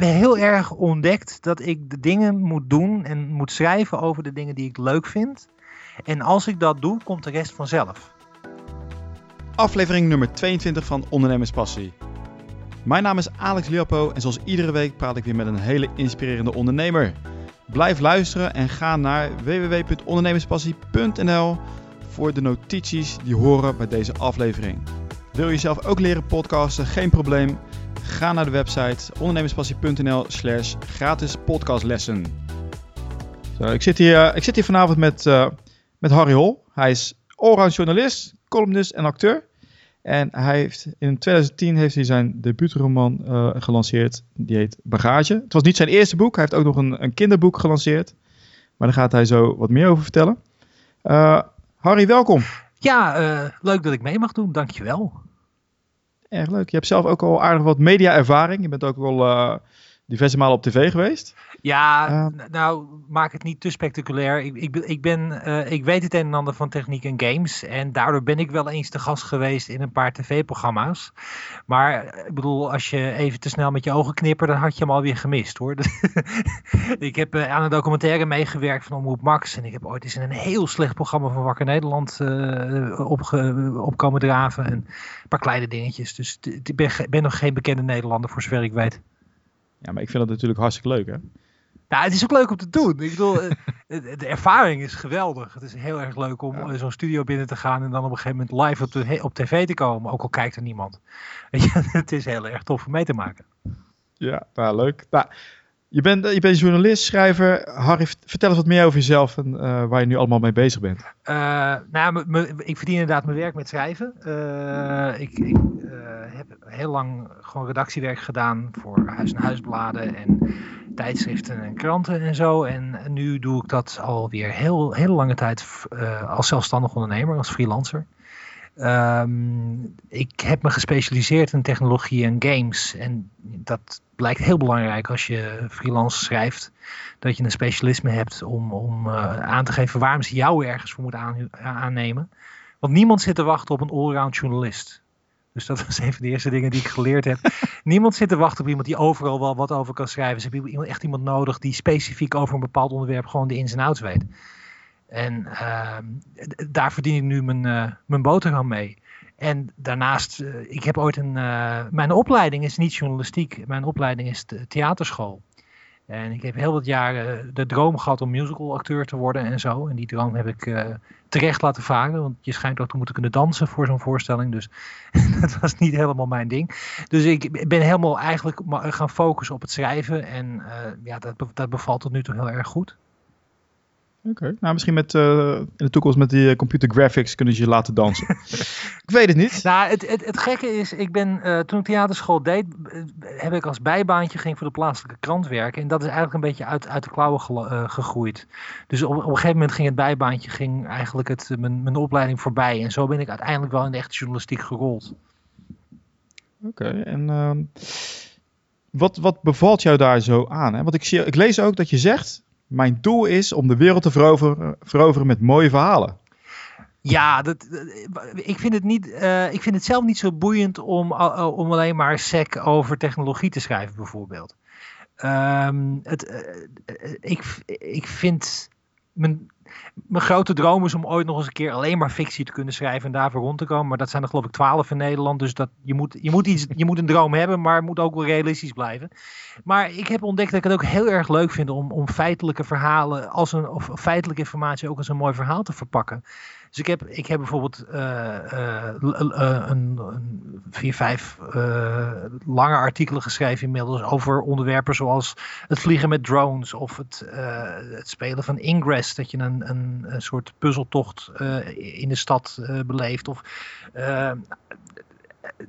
heb heel erg ontdekt dat ik de dingen moet doen en moet schrijven over de dingen die ik leuk vind. En als ik dat doe, komt de rest vanzelf. Aflevering nummer 22 van Ondernemerspassie. Mijn naam is Alex Liapo en zoals iedere week praat ik weer met een hele inspirerende ondernemer. Blijf luisteren en ga naar www.ondernemerspassie.nl voor de notities die horen bij deze aflevering. Wil je zelf ook leren podcasten? Geen probleem. Ga naar de website ondernemerspassie.nl slash gratis podcastlessen. Zo, ik, zit hier, eh, ik zit hier vanavond met, uh, met Harry Hol. Hij is allround journalist, columnist en acteur. En hij heeft, in 2010 heeft hij zijn debuutroman uh, gelanceerd. Die heet Bagage. Het was niet zijn eerste boek. Hij heeft ook nog een, een kinderboek gelanceerd. Maar daar gaat hij zo wat meer over vertellen. Harry, welkom. Ja, leuk dat ik mee mag doen. Dankjewel. Erg leuk. Je hebt zelf ook al aardig wat media-ervaring. Je bent ook al uh, diverse malen op tv geweest. Ja, uh, nou, maak het niet te spectaculair. Ik, ik, ik, ben, uh, ik weet het een en ander van techniek en games. En daardoor ben ik wel eens te gast geweest in een paar tv-programma's. Maar ik bedoel, als je even te snel met je ogen knippert, dan had je hem alweer gemist hoor. ik heb uh, aan een documentaire meegewerkt van Omroep Max. En ik heb ooit eens in een heel slecht programma van Wakker Nederland opge, op komen draven. En een paar kleine dingetjes. Dus ik ben, ben nog geen bekende Nederlander voor zover ik weet. Ja, maar ik vind dat natuurlijk hartstikke leuk hè. Nou, het is ook leuk om te doen. Ik bedoel, de ervaring is geweldig. Het is heel erg leuk om ja. zo'n studio binnen te gaan en dan op een gegeven moment live op, de, op tv te komen. Ook al kijkt er niemand. Weet je, het is heel erg tof om mee te maken. Ja, nou, leuk. Nou, je, bent, je bent journalist, schrijver. Harry, vertel eens wat meer over jezelf en uh, waar je nu allemaal mee bezig bent. Uh, nou, ik verdien inderdaad mijn werk met schrijven. Ik, ik heb heel lang gewoon redactiewerk gedaan voor huis- en huisbladen en tijdschriften en kranten en zo. En nu doe ik dat alweer heel, heel lange tijd als zelfstandig ondernemer, als freelancer. Um, ik heb me gespecialiseerd in technologie en games. En dat blijkt heel belangrijk als je freelance schrijft. Dat je een specialisme hebt om, om uh, aan te geven waarom ze jou ergens voor moeten aan, aannemen. Want niemand zit te wachten op een allround journalist. Dus dat was een van de eerste dingen die ik geleerd heb. Niemand zit te wachten op iemand die overal wel wat over kan schrijven. Ze hebben echt iemand nodig die specifiek over een bepaald onderwerp gewoon de ins en outs weet. En uh, daar verdien ik nu mijn, uh, mijn boterham mee. En daarnaast, uh, ik heb ooit een. Uh, mijn opleiding is niet journalistiek, mijn opleiding is theaterschool. En ik heb heel wat jaren de droom gehad om musicalacteur te worden en zo. En die droom heb ik terecht laten varen. Want je schijnt ook te moeten kunnen dansen voor zo'n voorstelling. Dus dat was niet helemaal mijn ding. Dus ik ben helemaal eigenlijk gaan focussen op het schrijven. En ja, dat, dat bevalt tot nu toe heel erg goed. Oké, okay. nou misschien met, uh, in de toekomst met die computer graphics kunnen ze je laten dansen. ik weet het niet. Nou, het, het, het gekke is, ik ben, uh, toen ik theaterschool deed, heb ik als bijbaantje ging voor de plaatselijke krant werken. En dat is eigenlijk een beetje uit, uit de klauwen ge, uh, gegroeid. Dus op, op een gegeven moment ging het bijbaantje, ging eigenlijk het, mijn, mijn opleiding voorbij. En zo ben ik uiteindelijk wel in de echte journalistiek gerold. Oké, okay, en ehm, wat, wat bevalt jou daar zo aan? Hè? Want ik, zie, ik lees ook dat je zegt, mijn doel is om de wereld te veroveren, veroveren met mooie verhalen. Ja, dat, ik, vind het niet, uh, ik vind het zelf niet zo boeiend om, uh, om alleen maar sec over technologie te schrijven, bijvoorbeeld. Um, het, uh, ik, ik vind. Mijn, mijn grote droom is om ooit nog eens een keer alleen maar fictie te kunnen schrijven en daarvoor rond te komen. Maar dat zijn er geloof ik twaalf in Nederland. Dus dat, je, moet, je, moet iets, je moet een droom hebben, maar het moet ook wel realistisch blijven. Maar ik heb ontdekt dat ik het ook heel erg leuk vind om, om feitelijke verhalen als een, of feitelijke informatie ook als een mooi verhaal te verpakken. Dus ik heb, ik heb bijvoorbeeld uh, uh, uh, een, een, vier, vijf lange artikelen geschreven inmiddels over onderwerpen zoals het vliegen met drones of het, het spelen van Ingress, dat je een, een, een soort puzzeltocht in de stad beleeft. Of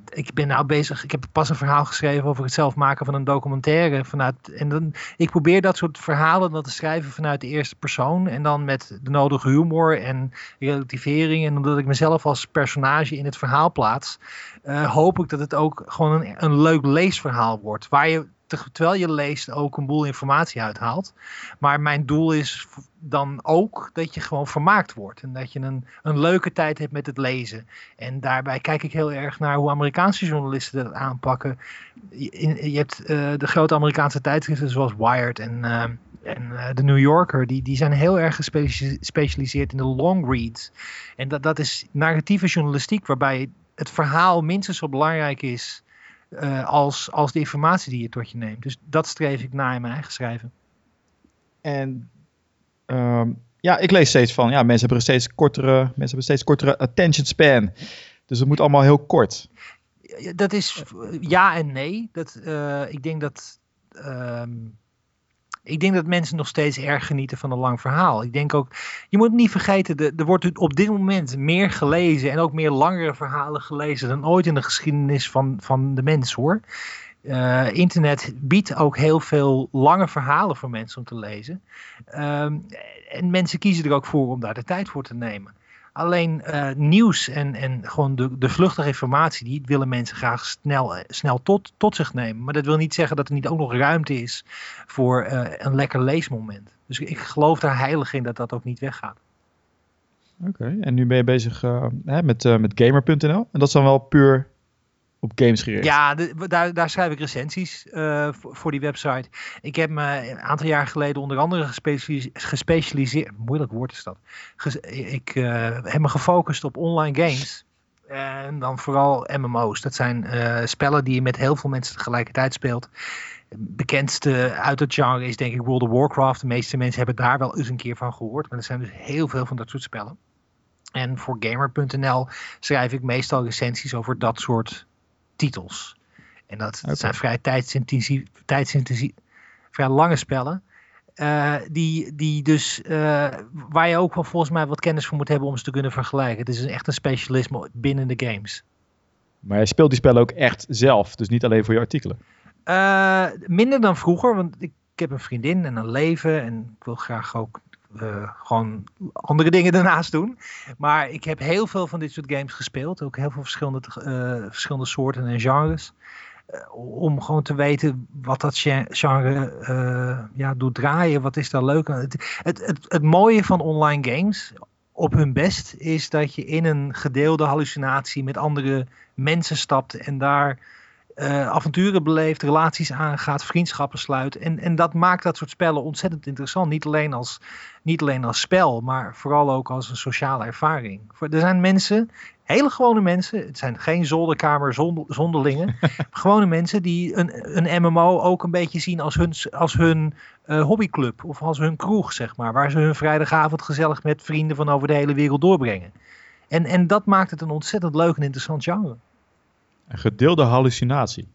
ik ben nou bezig, ik heb pas een verhaal geschreven over het zelf maken van een documentaire. Vanuit, en dan, ik probeer dat soort verhalen dan te schrijven vanuit de eerste persoon. En dan met de nodige humor en relativering. En omdat ik mezelf als personage in het verhaal plaats, uh, hoop ik dat het ook gewoon een, een leuk leesverhaal wordt. Waar je terwijl je leest ook een boel informatie uithaalt. Maar mijn doel is dan ook dat je gewoon vermaakt wordt. En dat je een, een leuke tijd hebt met het lezen. En daarbij kijk ik heel erg naar hoe Amerikaanse journalisten dat aanpakken. Je, hebt uh, de grote Amerikaanse tijdschriften zoals Wired en, uh, en uh, de New Yorker. Die, die zijn heel erg gespecialiseerd in de long reads. En dat, dat is narratieve journalistiek waarbij het verhaal minstens zo belangrijk is uh, als, als de informatie die je tot je neemt. Dus dat streef ik na in mijn eigen schrijven. En um, ja, ik lees steeds van, ja, mensen hebben een steeds kortere, mensen hebben steeds kortere attention span. Dus het moet allemaal heel kort. Dat is ja en nee. Dat, uh, ik denk dat um, ik denk dat mensen nog steeds erg genieten van een lang verhaal. Ik denk ook, je moet niet vergeten, er wordt op dit moment meer gelezen en ook meer langere verhalen gelezen dan ooit in de geschiedenis van, van de mens hoor. Uh, internet biedt ook heel veel lange verhalen voor mensen om te lezen. Um, en mensen kiezen er ook voor om daar de tijd voor te nemen. Alleen uh, nieuws en, en gewoon de, de vluchtige informatie, die willen mensen graag snel, snel tot, tot zich nemen. Maar dat wil niet zeggen dat er niet ook nog ruimte is voor uh, een lekker leesmoment. Dus ik geloof daar heilig in dat dat ook niet weggaat. Oké, en nu ben je bezig met, met gamer.nl. En dat is dan wel puur op games gericht. Ja, daar, daar schrijf ik recensies uh, voor, die website. Ik heb me een aantal jaar geleden onder andere gespecialiseerd, moeilijk woord is dat. Ik uh, heb me gefocust op online games. En dan vooral MMO's. Dat zijn uh, spellen die je met heel veel mensen tegelijkertijd speelt. Bekendste uit het genre is denk ik World of Warcraft. De meeste mensen hebben daar wel eens een keer van gehoord. Maar er zijn dus heel veel van dat soort spellen. En voor Gamer.nl schrijf ik meestal recensies over dat soort titels. En dat, okay. zijn vrij tijdsintensief, tijdsintensief, vrij lange spellen. Uh, die, die dus, uh, waar je ook wel volgens mij wat kennis voor moet hebben om ze te kunnen vergelijken. Het is echt een specialisme binnen de games. Maar je speelt die spellen ook echt zelf, dus niet alleen voor je artikelen? Uh, minder dan vroeger, want ik, ik heb een vriendin en een leven en ik wil graag ook gewoon andere dingen daarnaast doen. Maar ik heb heel veel van dit soort games gespeeld. Ook heel veel verschillende, uh, verschillende soorten en genres. Uh, om gewoon te weten wat dat genre ja, doet draaien. Wat is daar leuk aan. Het, het, het, het mooie van online games op hun best is dat je in een gedeelde hallucinatie met andere mensen stapt en daar uh, avonturen beleeft, relaties aangaat, vriendschappen sluit. En, en dat maakt dat soort spellen ontzettend interessant. Niet alleen, als, niet alleen als spel, maar vooral ook als een sociale ervaring. Er zijn mensen, hele gewone mensen, het zijn geen zolderkamer zond, zonderlingen, gewone mensen die een, een MMO ook een beetje zien als hun, als hun uh, hobbyclub of als hun kroeg, zeg maar. Waar ze hun vrijdagavond gezellig met vrienden van over de hele wereld doorbrengen. En, en dat maakt het een ontzettend leuk en interessant genre. Een gedeelde hallucinatie.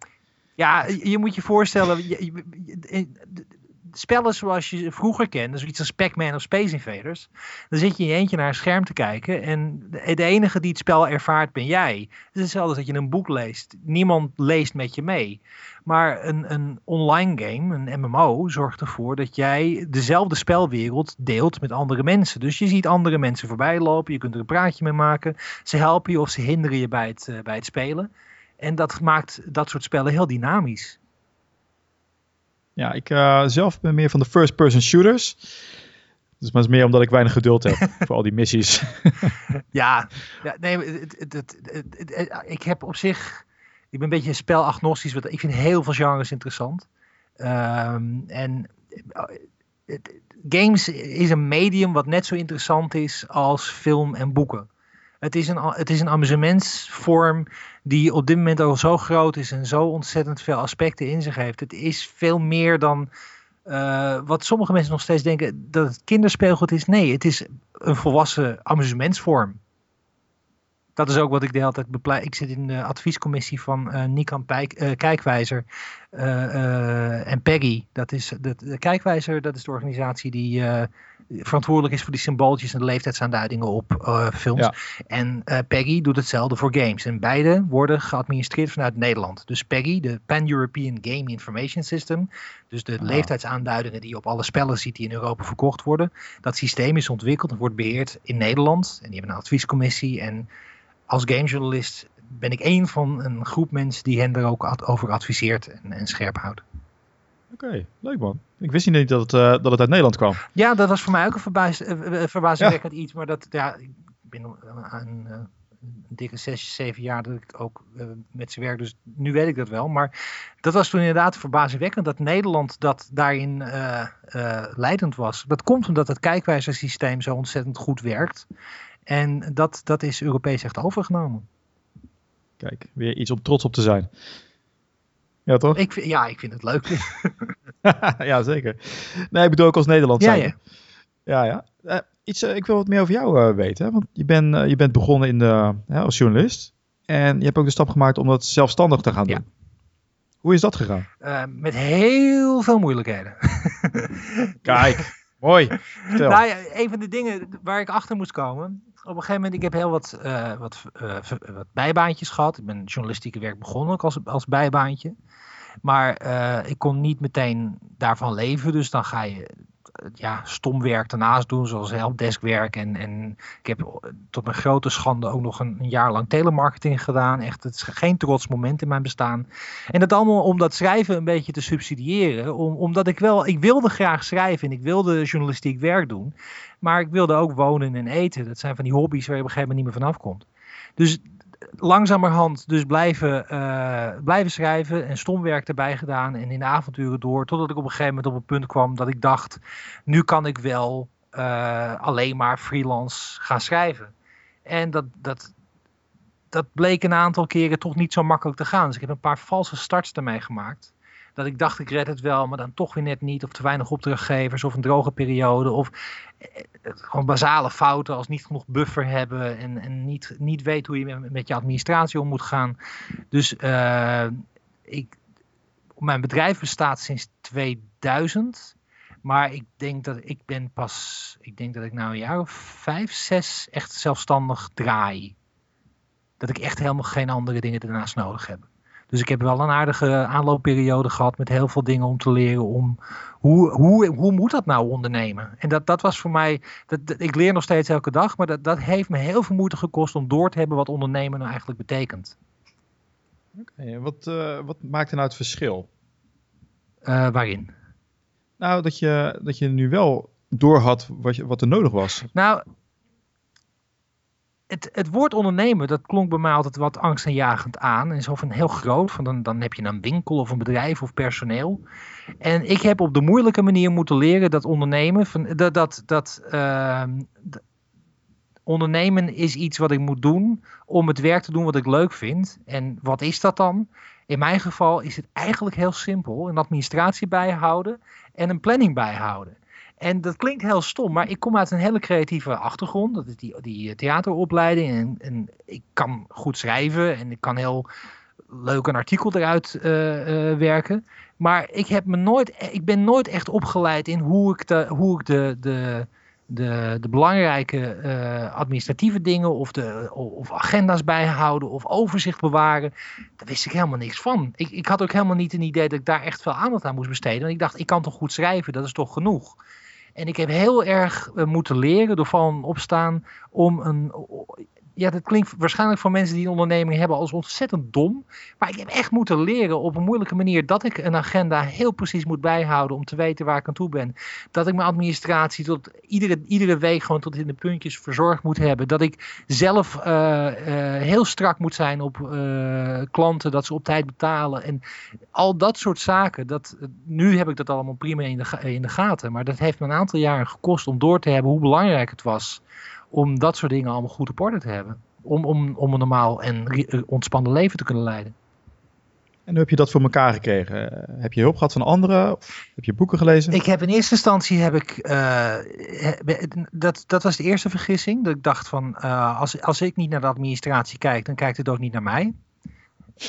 Ja, je moet je voorstellen, je, spellen zoals je vroeger kende, zoiets als Pac-Man of Space Invaders, dan zit je in je eentje naar een scherm te kijken en de enige die het spel ervaart ben jij. Het is hetzelfde als dat je een boek leest. Niemand leest met je mee. Maar een, een online game, een MMO, zorgt ervoor dat jij dezelfde spelwereld deelt met andere mensen. Dus je ziet andere mensen voorbij lopen, je kunt er een praatje mee maken. Ze helpen je of ze hinderen je bij het, uh, bij het spelen. En dat maakt dat soort spellen heel dynamisch. Ja, ik uh, zelf ben meer van de first-person shooters. Dus maar is meer omdat ik weinig geduld heb voor al die missies. ja, ja, nee, het, het, het, ik heb op zich... Ik ben een beetje spelagnostisch. Want ik vind heel veel genres interessant. Um, en games is een medium wat net zo interessant is als film en boeken. Het is een, het is een amusementsvorm die op dit moment al zo groot is en zo ontzettend veel aspecten in zich heeft. Het is veel meer dan uh, wat sommige mensen nog steeds denken dat het kinderspeelgoed is. Nee, het is een volwassen amusementsvorm. Dat is ook wat ik de hele tijd bepleit. Ik zit in de adviescommissie van uh, Nikan Pijk, uh, Kijkwijzer en Peggy. Dat is de Kijkwijzer, dat is de organisatie die verantwoordelijk is voor die symbooltjes en de leeftijdsaanduidingen op uh, films. Ja. En uh, Peggy doet hetzelfde voor games. En beide worden geadministreerd vanuit Nederland. Dus Peggy, de Pan-European Game Information System, dus de ah. leeftijdsaanduidingen die je op alle spellen ziet die in Europa verkocht worden. Dat systeem is ontwikkeld en wordt beheerd in Nederland. En die hebben een adviescommissie. En als gamejournalist ben ik één van een groep mensen die hen er ook ad over adviseert en, en scherp houdt. Oké, leuk man. Ik wist niet dat het, uh, dat het uit Nederland kwam. Ja, dat was voor mij ook een verbaas, uh, verbazingwekkend iets. Maar dat, ja, ik ben een, een dikke zes, zeven jaar dat ik ook met ze werk. Dus nu weet ik dat wel. Maar dat was toen inderdaad verbazingwekkend dat Nederland dat daarin leidend was. Dat komt omdat het kijkwijzersysteem zo ontzettend goed werkt. En dat, dat is Europees echt overgenomen. Kijk, weer iets om trots op te zijn. Ja, toch? Ik, ja, ik vind het leuk. ja, zeker. Nee, ik bedoel ook als Nederland ja, zijn. Ja, ja. ja. iets, ik wil wat meer over jou weten. Hè? Want je, ben, je bent begonnen in de, als journalist. En je hebt ook de stap gemaakt om dat zelfstandig te gaan doen. Ja. Hoe is dat gegaan? Uh, met heel veel moeilijkheden. Kijk, mooi. Vertel. Nou ja, een van de dingen waar ik achter moest komen. Op een gegeven moment, ik heb heel wat, uh, wat, uh, wat bijbaantjes gehad. Ik ben journalistieke werk begonnen ook als, als bijbaantje. Maar ik kon niet meteen daarvan leven. Dus dan ga je ja, stom werk daarnaast doen, zoals helpdeskwerk. En, en ik heb tot mijn grote schande ook nog een, een, jaar lang telemarketing gedaan. Echt, het is geen trots moment in mijn bestaan. En dat allemaal om dat schrijven een beetje te subsidiëren. Om, omdat ik wel, ik wilde graag schrijven en ik wilde journalistiek werk doen. Maar ik wilde ook wonen en eten. Dat zijn van die hobby's waar je op een gegeven moment niet meer vanaf komt. Dus langzamerhand dus blijven, uh, blijven schrijven en stomwerk erbij gedaan en in de avonturen door. Totdat ik op een gegeven moment op een punt kwam dat ik dacht, nu kan ik wel uh, alleen maar freelance gaan schrijven. En dat, dat, dat bleek een aantal keren toch niet zo makkelijk te gaan. Dus ik heb een paar valse starts ermee gemaakt. Dat ik dacht, ik red het wel, maar dan toch weer net niet. Of te weinig opdrachtgevers, of een droge periode. Of eh, gewoon basale fouten als niet genoeg buffer hebben. En, en niet, niet weet hoe je met, je administratie om moet gaan. Dus uh, ik, mijn bedrijf bestaat sinds 2000. Maar ik denk dat ik ben pas, ik denk dat ik nou een jaar of vijf, zes echt zelfstandig draai. Dat ik echt helemaal geen andere dingen ernaast nodig heb. Dus ik heb wel een aardige aanloopperiode gehad met heel veel dingen om te leren om hoe, hoe, hoe moet dat nou ondernemen? En dat, dat was voor mij, dat, dat, ik leer nog steeds elke dag, maar dat, dat heeft me heel veel moeite gekost om door te hebben wat ondernemen nou eigenlijk betekent. Oké, okay, wat, uh, wat maakt er nou het verschil? Uh, waarin? Nou, dat je, dat je nu wel door had wat, je, wat er nodig was. Nou, het, het woord ondernemen, dat klonk bij mij altijd wat angstaanjagend aan. En zo van heel groot, van dan, dan heb je een winkel of een bedrijf of personeel. En ik heb op de moeilijke manier moeten leren dat ondernemen, van, dat, dat, dat uh, ondernemen is iets wat ik moet doen om het werk te doen wat ik leuk vind. En wat is dat dan? In mijn geval is het eigenlijk heel simpel. Een administratie bijhouden en een planning bijhouden. En dat klinkt heel stom, maar ik kom uit een hele creatieve achtergrond. Dat is die, die theateropleiding. En, en ik kan goed schrijven en ik kan heel leuk een artikel eruit uh, uh, werken. Maar ik, heb me nooit, ik ben nooit echt opgeleid in hoe ik de, hoe ik de, de, de, belangrijke administratieve dingen of, de, of agenda's bijhouden of overzicht bewaren. Daar wist ik helemaal niks van. Ik, ik had ook helemaal niet een idee dat ik daar echt veel aandacht aan moest besteden. Want ik dacht, ik kan toch goed schrijven, dat is toch genoeg. En ik heb heel erg uh, moeten leren door vallen opstaan om een. Ja, dat klinkt waarschijnlijk voor mensen die een onderneming hebben als ontzettend dom. Maar ik heb echt moeten leren op een moeilijke manier dat ik een agenda heel precies moet bijhouden om te weten waar ik aan toe ben. Dat ik mijn administratie tot iedere, iedere week gewoon tot in de puntjes verzorgd moet hebben. Dat ik zelf uh, uh, heel strak moet zijn op uh, klanten, dat ze op tijd betalen. En al dat soort zaken. Dat, nu heb ik dat allemaal prima in in de gaten. Maar dat heeft me een aantal jaren gekost om door te hebben hoe belangrijk het was om dat soort dingen allemaal goed op orde te hebben. Om, om, om een normaal en ontspannen leven te kunnen leiden. En hoe heb je dat voor elkaar gekregen? Heb je hulp gehad van anderen? Of heb je boeken gelezen? Ik heb in eerste instantie heb ik. Uh, dat, dat was de eerste vergissing. Dat ik dacht van uh, als, als ik niet naar de administratie kijk, dan kijkt het ook niet naar mij.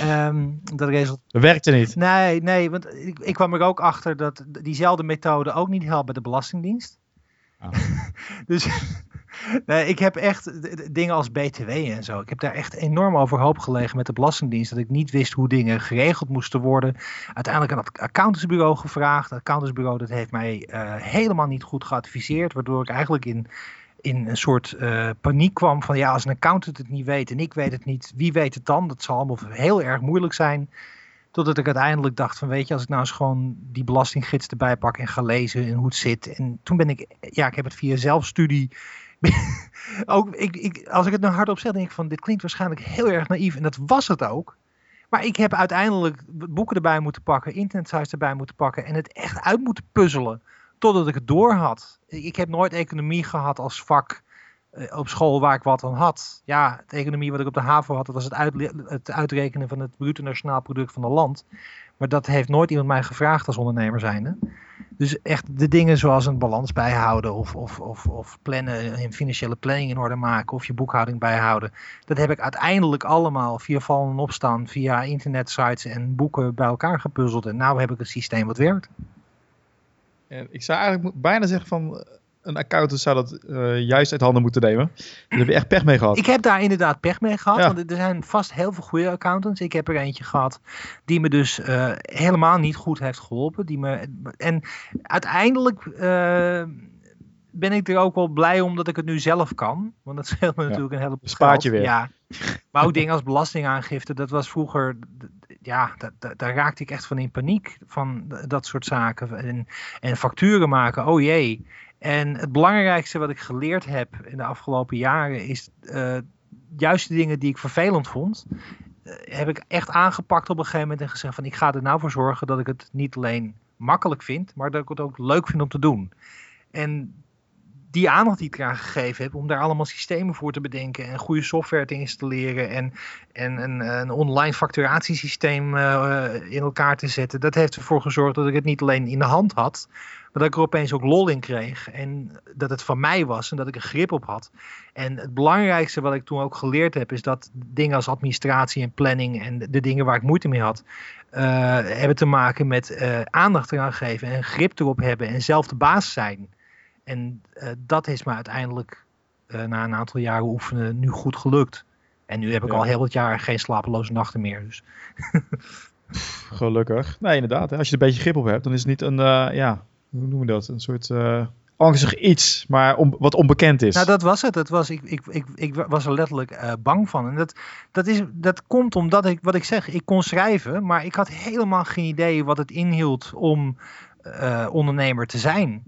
Um, dat, result... werkte niet. Nee, nee, want ik, ik kwam er ook achter dat diezelfde methode ook niet helpt bij de Belastingdienst. Oh. dus nee, ik heb echt dingen als BTW en zo. Ik heb daar echt enorm overhoop gelegen met de Belastingdienst. Dat ik niet wist hoe dingen geregeld moesten worden. Uiteindelijk aan het accountantsbureau gevraagd. Het accountantsbureau dat heeft mij uh, helemaal niet goed geadviseerd. Waardoor ik eigenlijk in, in een soort uh, paniek kwam van ja, als een accountant het niet weet en ik weet het niet, wie weet het dan? Dat zal allemaal heel erg moeilijk zijn. Totdat ik uiteindelijk dacht van weet je, als ik nou eens gewoon die belastinggids erbij pak en ga lezen en hoe het zit. En toen ben ik, ja, ik heb het via zelfstudie. ook, ik, ik, als ik het nou hardop zeg, denk ik van dit klinkt waarschijnlijk heel erg naïef. En dat was het ook. Maar ik heb uiteindelijk boeken erbij moeten pakken, internetsites erbij moeten pakken en het echt uit moeten puzzelen totdat ik het door had. Ik heb nooit economie gehad als vak eh, op school waar ik wat aan had. Ja, de economie wat ik op de HAVO had, dat was het, het uitrekenen van het bruto nationaal product van een land. Maar dat heeft nooit iemand mij gevraagd als ondernemer zijnde. Dus echt de dingen zoals een balans bijhouden of, of, of, of plannen, een financiële planning in orde maken of je boekhouding bijhouden. Dat heb ik uiteindelijk allemaal via vallen en opstaan, via internetsites en boeken bij elkaar gepuzzeld. En nu heb ik een systeem wat werkt. ik zou eigenlijk bijna zeggen van een accountant zou dat uh, juist uit handen moeten nemen. Daar heb je echt pech mee gehad. Ik heb daar inderdaad pech mee gehad. Want er zijn vast heel veel goede accountants. Ik heb er eentje gehad die me dus uh, helemaal niet goed heeft geholpen. Die me, en uiteindelijk uh, ben ik er ook wel blij om dat ik het nu zelf kan. Want dat scheelt me natuurlijk een heleboel Spaart je weer. Ja. Maar ook dingen als belastingaangifte. Dat was vroeger ja, daar raakte ik echt van in paniek van dat soort zaken. En, en facturen maken, oh jee. En het belangrijkste wat ik geleerd heb in de afgelopen jaren is uh, juist de dingen die ik vervelend vond. Uh, heb ik echt aangepakt op een gegeven moment en gezegd van ik ga er nou voor zorgen dat ik het niet alleen makkelijk vind, maar dat ik het ook leuk vind om te doen. En die aandacht die ik eraan gegeven heb om daar allemaal systemen voor te bedenken en goede software te installeren en, en een, een online facturatiesysteem uh, in elkaar te zetten, dat heeft ervoor gezorgd dat ik het niet alleen in de hand had, maar dat ik er opeens ook lol in kreeg. En dat het van mij was en dat ik er grip op had. En het belangrijkste wat ik toen ook geleerd heb, is dat dingen als administratie en planning en de dingen waar ik moeite mee had, uh, hebben te maken met uh, aandacht eraan geven en grip erop hebben en zelf de baas zijn. En uh, dat is me uiteindelijk na een aantal jaren oefenen nu goed gelukt. En nu heb ik ja. al heel wat jaar geen slapeloze nachten meer. Dus. Gelukkig. Nee, inderdaad. Als je er een beetje grip op hebt, dan is het niet een, ja, hoe noemen we dat? Een soort angstig iets, maar om, wat onbekend is. Nou, dat was het. Dat was, ik, ik, ik, ik was er letterlijk uh, bang van. En dat, dat, is, dat komt omdat ik, wat ik zeg, ik kon schrijven, maar ik had helemaal geen idee wat het inhield om uh, ondernemer te zijn.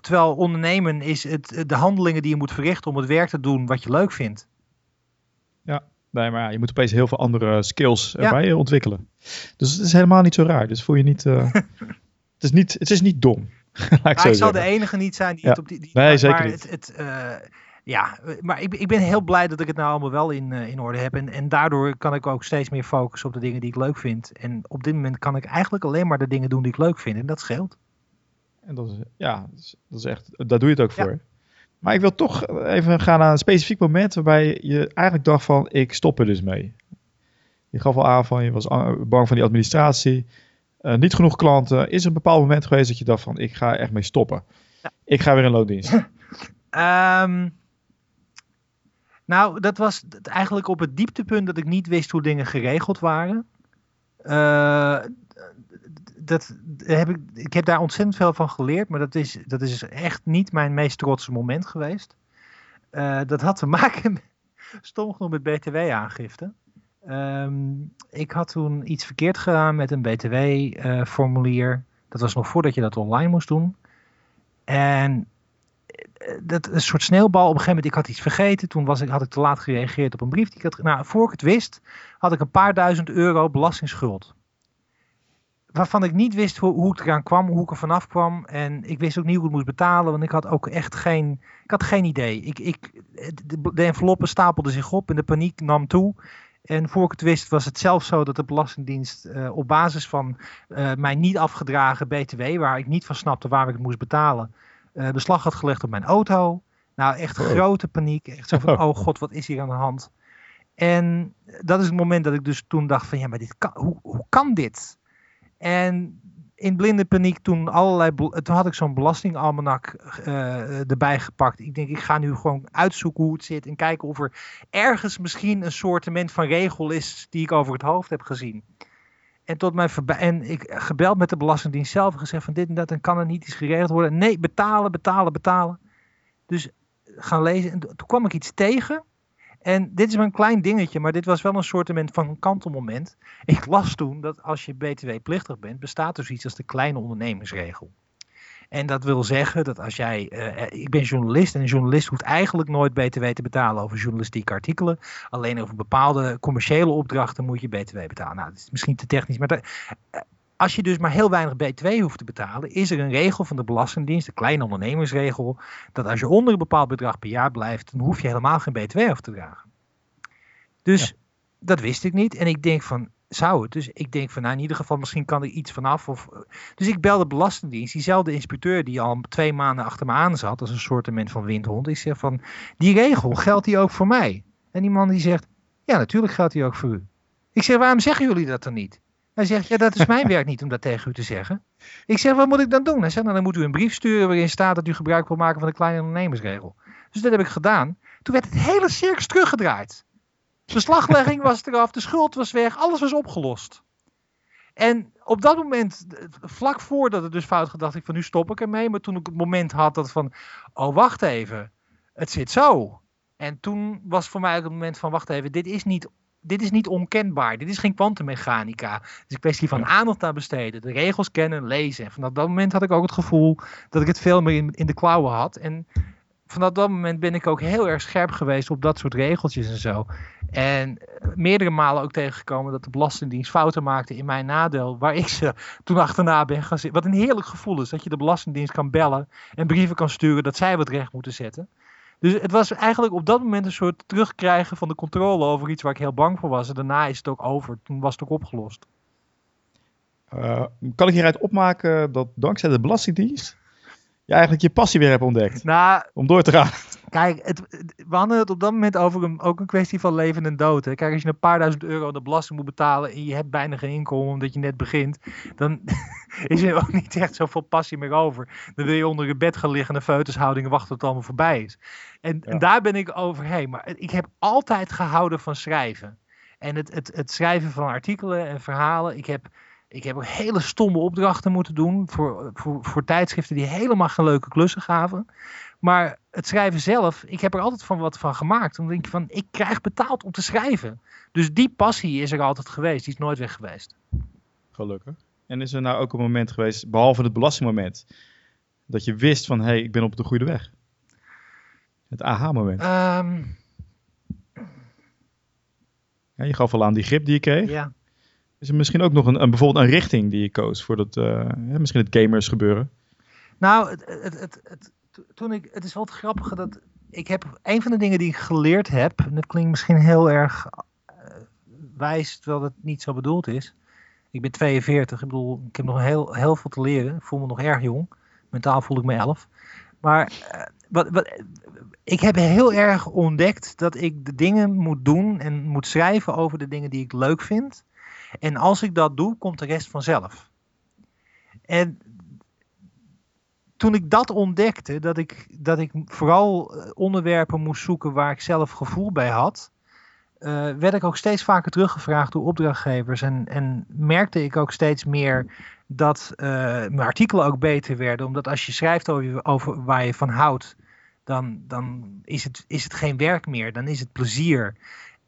Terwijl ondernemen is het, de handelingen die je moet verrichten om het werk te doen wat je leuk vindt. Ja, nee, maar ja, je moet opeens heel veel andere skills erbij ja. ontwikkelen. Dus het is helemaal niet zo raar. Dus voel je niet... Het is niet, het is niet dom. ik, ik zal de enige niet zijn die ja. het op die. die nee, maar, zeker maar niet. Het, het, uh, ja, maar ik, ik ben heel blij dat ik het nou allemaal wel in, uh, in orde heb. En, en daardoor kan ik ook steeds meer focussen op de dingen die ik leuk vind. En op dit moment kan ik eigenlijk alleen maar de dingen doen die ik leuk vind. En dat scheelt. En dat is, ja, dat is echt, daar doe je het ook voor. Maar ik wil toch even gaan naar een specifiek moment waarbij je eigenlijk dacht van, ik stop er dus mee. Je gaf al aan van, je was bang van die administratie. Uh, niet genoeg klanten. Is er een bepaald moment geweest dat je dacht van ik ga echt mee stoppen? Ja. Ik ga weer in loondienst. um, nou, dat was eigenlijk op het dieptepunt dat ik niet wist hoe dingen geregeld waren. Uh, dat heb ik, ik heb daar ontzettend veel van geleerd, maar dat is, dat is echt niet mijn meest trotse moment geweest. Uh, dat had te maken met, stom genoeg met btw-aangifte. Um, ik had toen iets verkeerd gedaan met een BTW-formulier. Dat was nog voordat je dat online moest doen. En dat een soort sneeuwbal. Op een gegeven moment, ik had iets vergeten. Toen was ik, had ik te laat gereageerd op een brief. Die ik had, nou, voor ik het wist, had ik een paar duizend euro belastingsschuld. Waarvan ik niet wist hoe, hoe ik eraan kwam, hoe ik er vanaf kwam. En ik wist ook niet hoe ik het moest betalen, want ik had ook echt geen, ik had geen idee. Ik, ik, de, de enveloppen stapelden zich op en de paniek nam toe. En voor ik het wist was het zelfs zo dat de Belastingdienst uh, op basis van uh, mijn niet afgedragen BTW, waar ik niet van snapte waar ik het moest betalen, uh, beslag had gelegd op mijn auto. Nou, echt oh. grote paniek. Echt zo van, oh god, wat is hier aan de hand? En dat is het moment dat ik dus toen dacht van, ja, maar dit kan, hoe, hoe kan dit? En in blinde paniek toen allerlei. Had ik zo'n belastingalmanak uh, erbij gepakt. Ik denk, ik ga nu gewoon uitzoeken hoe het zit. En kijken of er ergens misschien een soortement van regel is. die ik over het hoofd heb gezien. En, tot mijn en ik gebeld met de Belastingdienst zelf en gezegd van dit en dat. En kan er niet iets geregeld worden? Nee, betalen, betalen, betalen. Dus gaan lezen. En toen kwam ik iets tegen. En dit is maar een klein dingetje, maar dit was wel een soort van kantelmoment. Ik las toen dat als je btw-plichtig bent, bestaat dus iets als de kleine ondernemingsregel. En dat wil zeggen dat als jij, uh, ik ben journalist en een journalist hoeft eigenlijk nooit btw te betalen over journalistieke artikelen. Alleen over bepaalde commerciële opdrachten moet je btw betalen. Nou, dat is misschien te technisch, maar uh, als je dus maar heel weinig btw hoeft te betalen, is er een regel van de Belastingdienst, de kleine ondernemersregel, dat als je onder een bepaald bedrag per jaar blijft, dan hoef je helemaal geen btw over te dragen. Dus dat wist ik niet. En ik denk van, zou het? Dus ik denk van, nou in ieder geval, misschien kan er iets vanaf. Of, dus ik belde de Belastingdienst, diezelfde inspecteur die al twee maanden achter me aan zat, als een soort van windhond. Ik zeg van, die regel, geldt die ook voor mij? En die man die zegt, ja natuurlijk geldt die ook voor u. Ik zeg, waarom zeggen jullie dat dan niet? Hij zegt, ja, dat is mijn werk niet om dat tegen u te zeggen. Ik zeg, wat moet ik dan doen? Hij zegt, nou, dan moet u een brief sturen waarin staat dat u gebruik wil maken van de kleine ondernemersregel. Dus dat heb ik gedaan. Toen werd het hele circus teruggedraaid. De Beslaglegging was eraf, de schuld was weg, alles was opgelost. En op dat moment, vlak voordat het dus fout gedacht ik van nu stop ik ermee. Maar toen ik het moment had dat van, oh wacht even, het zit zo. En toen was voor mij ook het moment van, wacht even, dit is niet dit is niet onkenbaar. Dit is geen kwantummechanica. Het is een kwestie van aandacht aan besteden. De regels kennen, lezen. En vanaf dat moment had ik ook het gevoel dat ik het veel meer in, in de klauwen had. En vanaf dat moment ben ik ook heel erg scherp geweest op dat soort regeltjes en zo. En meerdere malen ook tegengekomen dat de Belastingdienst fouten maakte in mijn nadeel. Waar ik ze toen achterna ben gaan zitten. Wat een heerlijk gevoel is. Dat je de Belastingdienst kan bellen en brieven kan sturen dat zij wat recht moeten zetten. Dus het was eigenlijk op dat moment een soort terugkrijgen van de controle over iets waar ik heel bang voor was. En daarna is het ook over. Toen was het ook opgelost. Uh, kan ik hieruit opmaken dat dankzij de Belastingdienst je eigenlijk je passie weer hebt ontdekt? Nou, om door te gaan. Kijk, het, we hadden het op dat moment over een, ook een kwestie van leven en dood. Hè. Kijk, als je een paar duizend euro de belasting moet betalen en je hebt bijna geen inkomen omdat je net begint, dan is er ook niet echt zoveel passie meer over. Dan wil je onder je bed gaan liggen en wachten tot het allemaal voorbij is. En, en daar ben ik overheen. Maar ik heb altijd gehouden van schrijven. En het, het, het schrijven van artikelen en verhalen. Ik heb ik heb ook hele stomme opdrachten moeten doen voor, voor, voor tijdschriften die helemaal geen leuke klussen gaven. Maar het schrijven zelf, ik heb er altijd van wat van gemaakt. Dan denk je van, ik krijg betaald om te schrijven. Dus die passie is er altijd geweest, die is nooit weg geweest. Gelukkig. En is er nou ook een moment geweest, behalve het belastingmoment, dat je wist van, hé, hey, ik ben op de goede weg? Het aha-moment. Um... Ja, je gaf al aan die grip die je kreeg. Ja. Is er misschien ook nog een, een bijvoorbeeld een richting die je koos voor dat, uh, misschien het gamers gebeuren? Nou, het, het, het, het, toen ik, het is wel het grappige dat ik heb, een van de dingen die ik geleerd heb, en dat klinkt misschien heel erg uh, wijs, terwijl het niet zo bedoeld is. Ik ben 42, ik bedoel, ik heb nog heel, heel veel te leren. Ik voel me nog erg jong. Mentaal voel ik me 11. Maar uh, wat, wat, ik heb heel erg ontdekt dat ik de dingen moet doen en moet schrijven over de dingen die ik leuk vind. En als ik dat doe, komt de rest vanzelf. En toen ik dat ontdekte, dat ik, dat ik vooral eh, onderwerpen moest zoeken waar ik zelf gevoel bij had, uh, werd ik ook steeds vaker teruggevraagd door opdrachtgevers. En, en merkte ik ook steeds meer dat uh, mijn artikelen ook beter werden. Omdat als je schrijft over, over waar je van houdt, dan, dan is, het, is het geen werk meer. Dan is het plezier.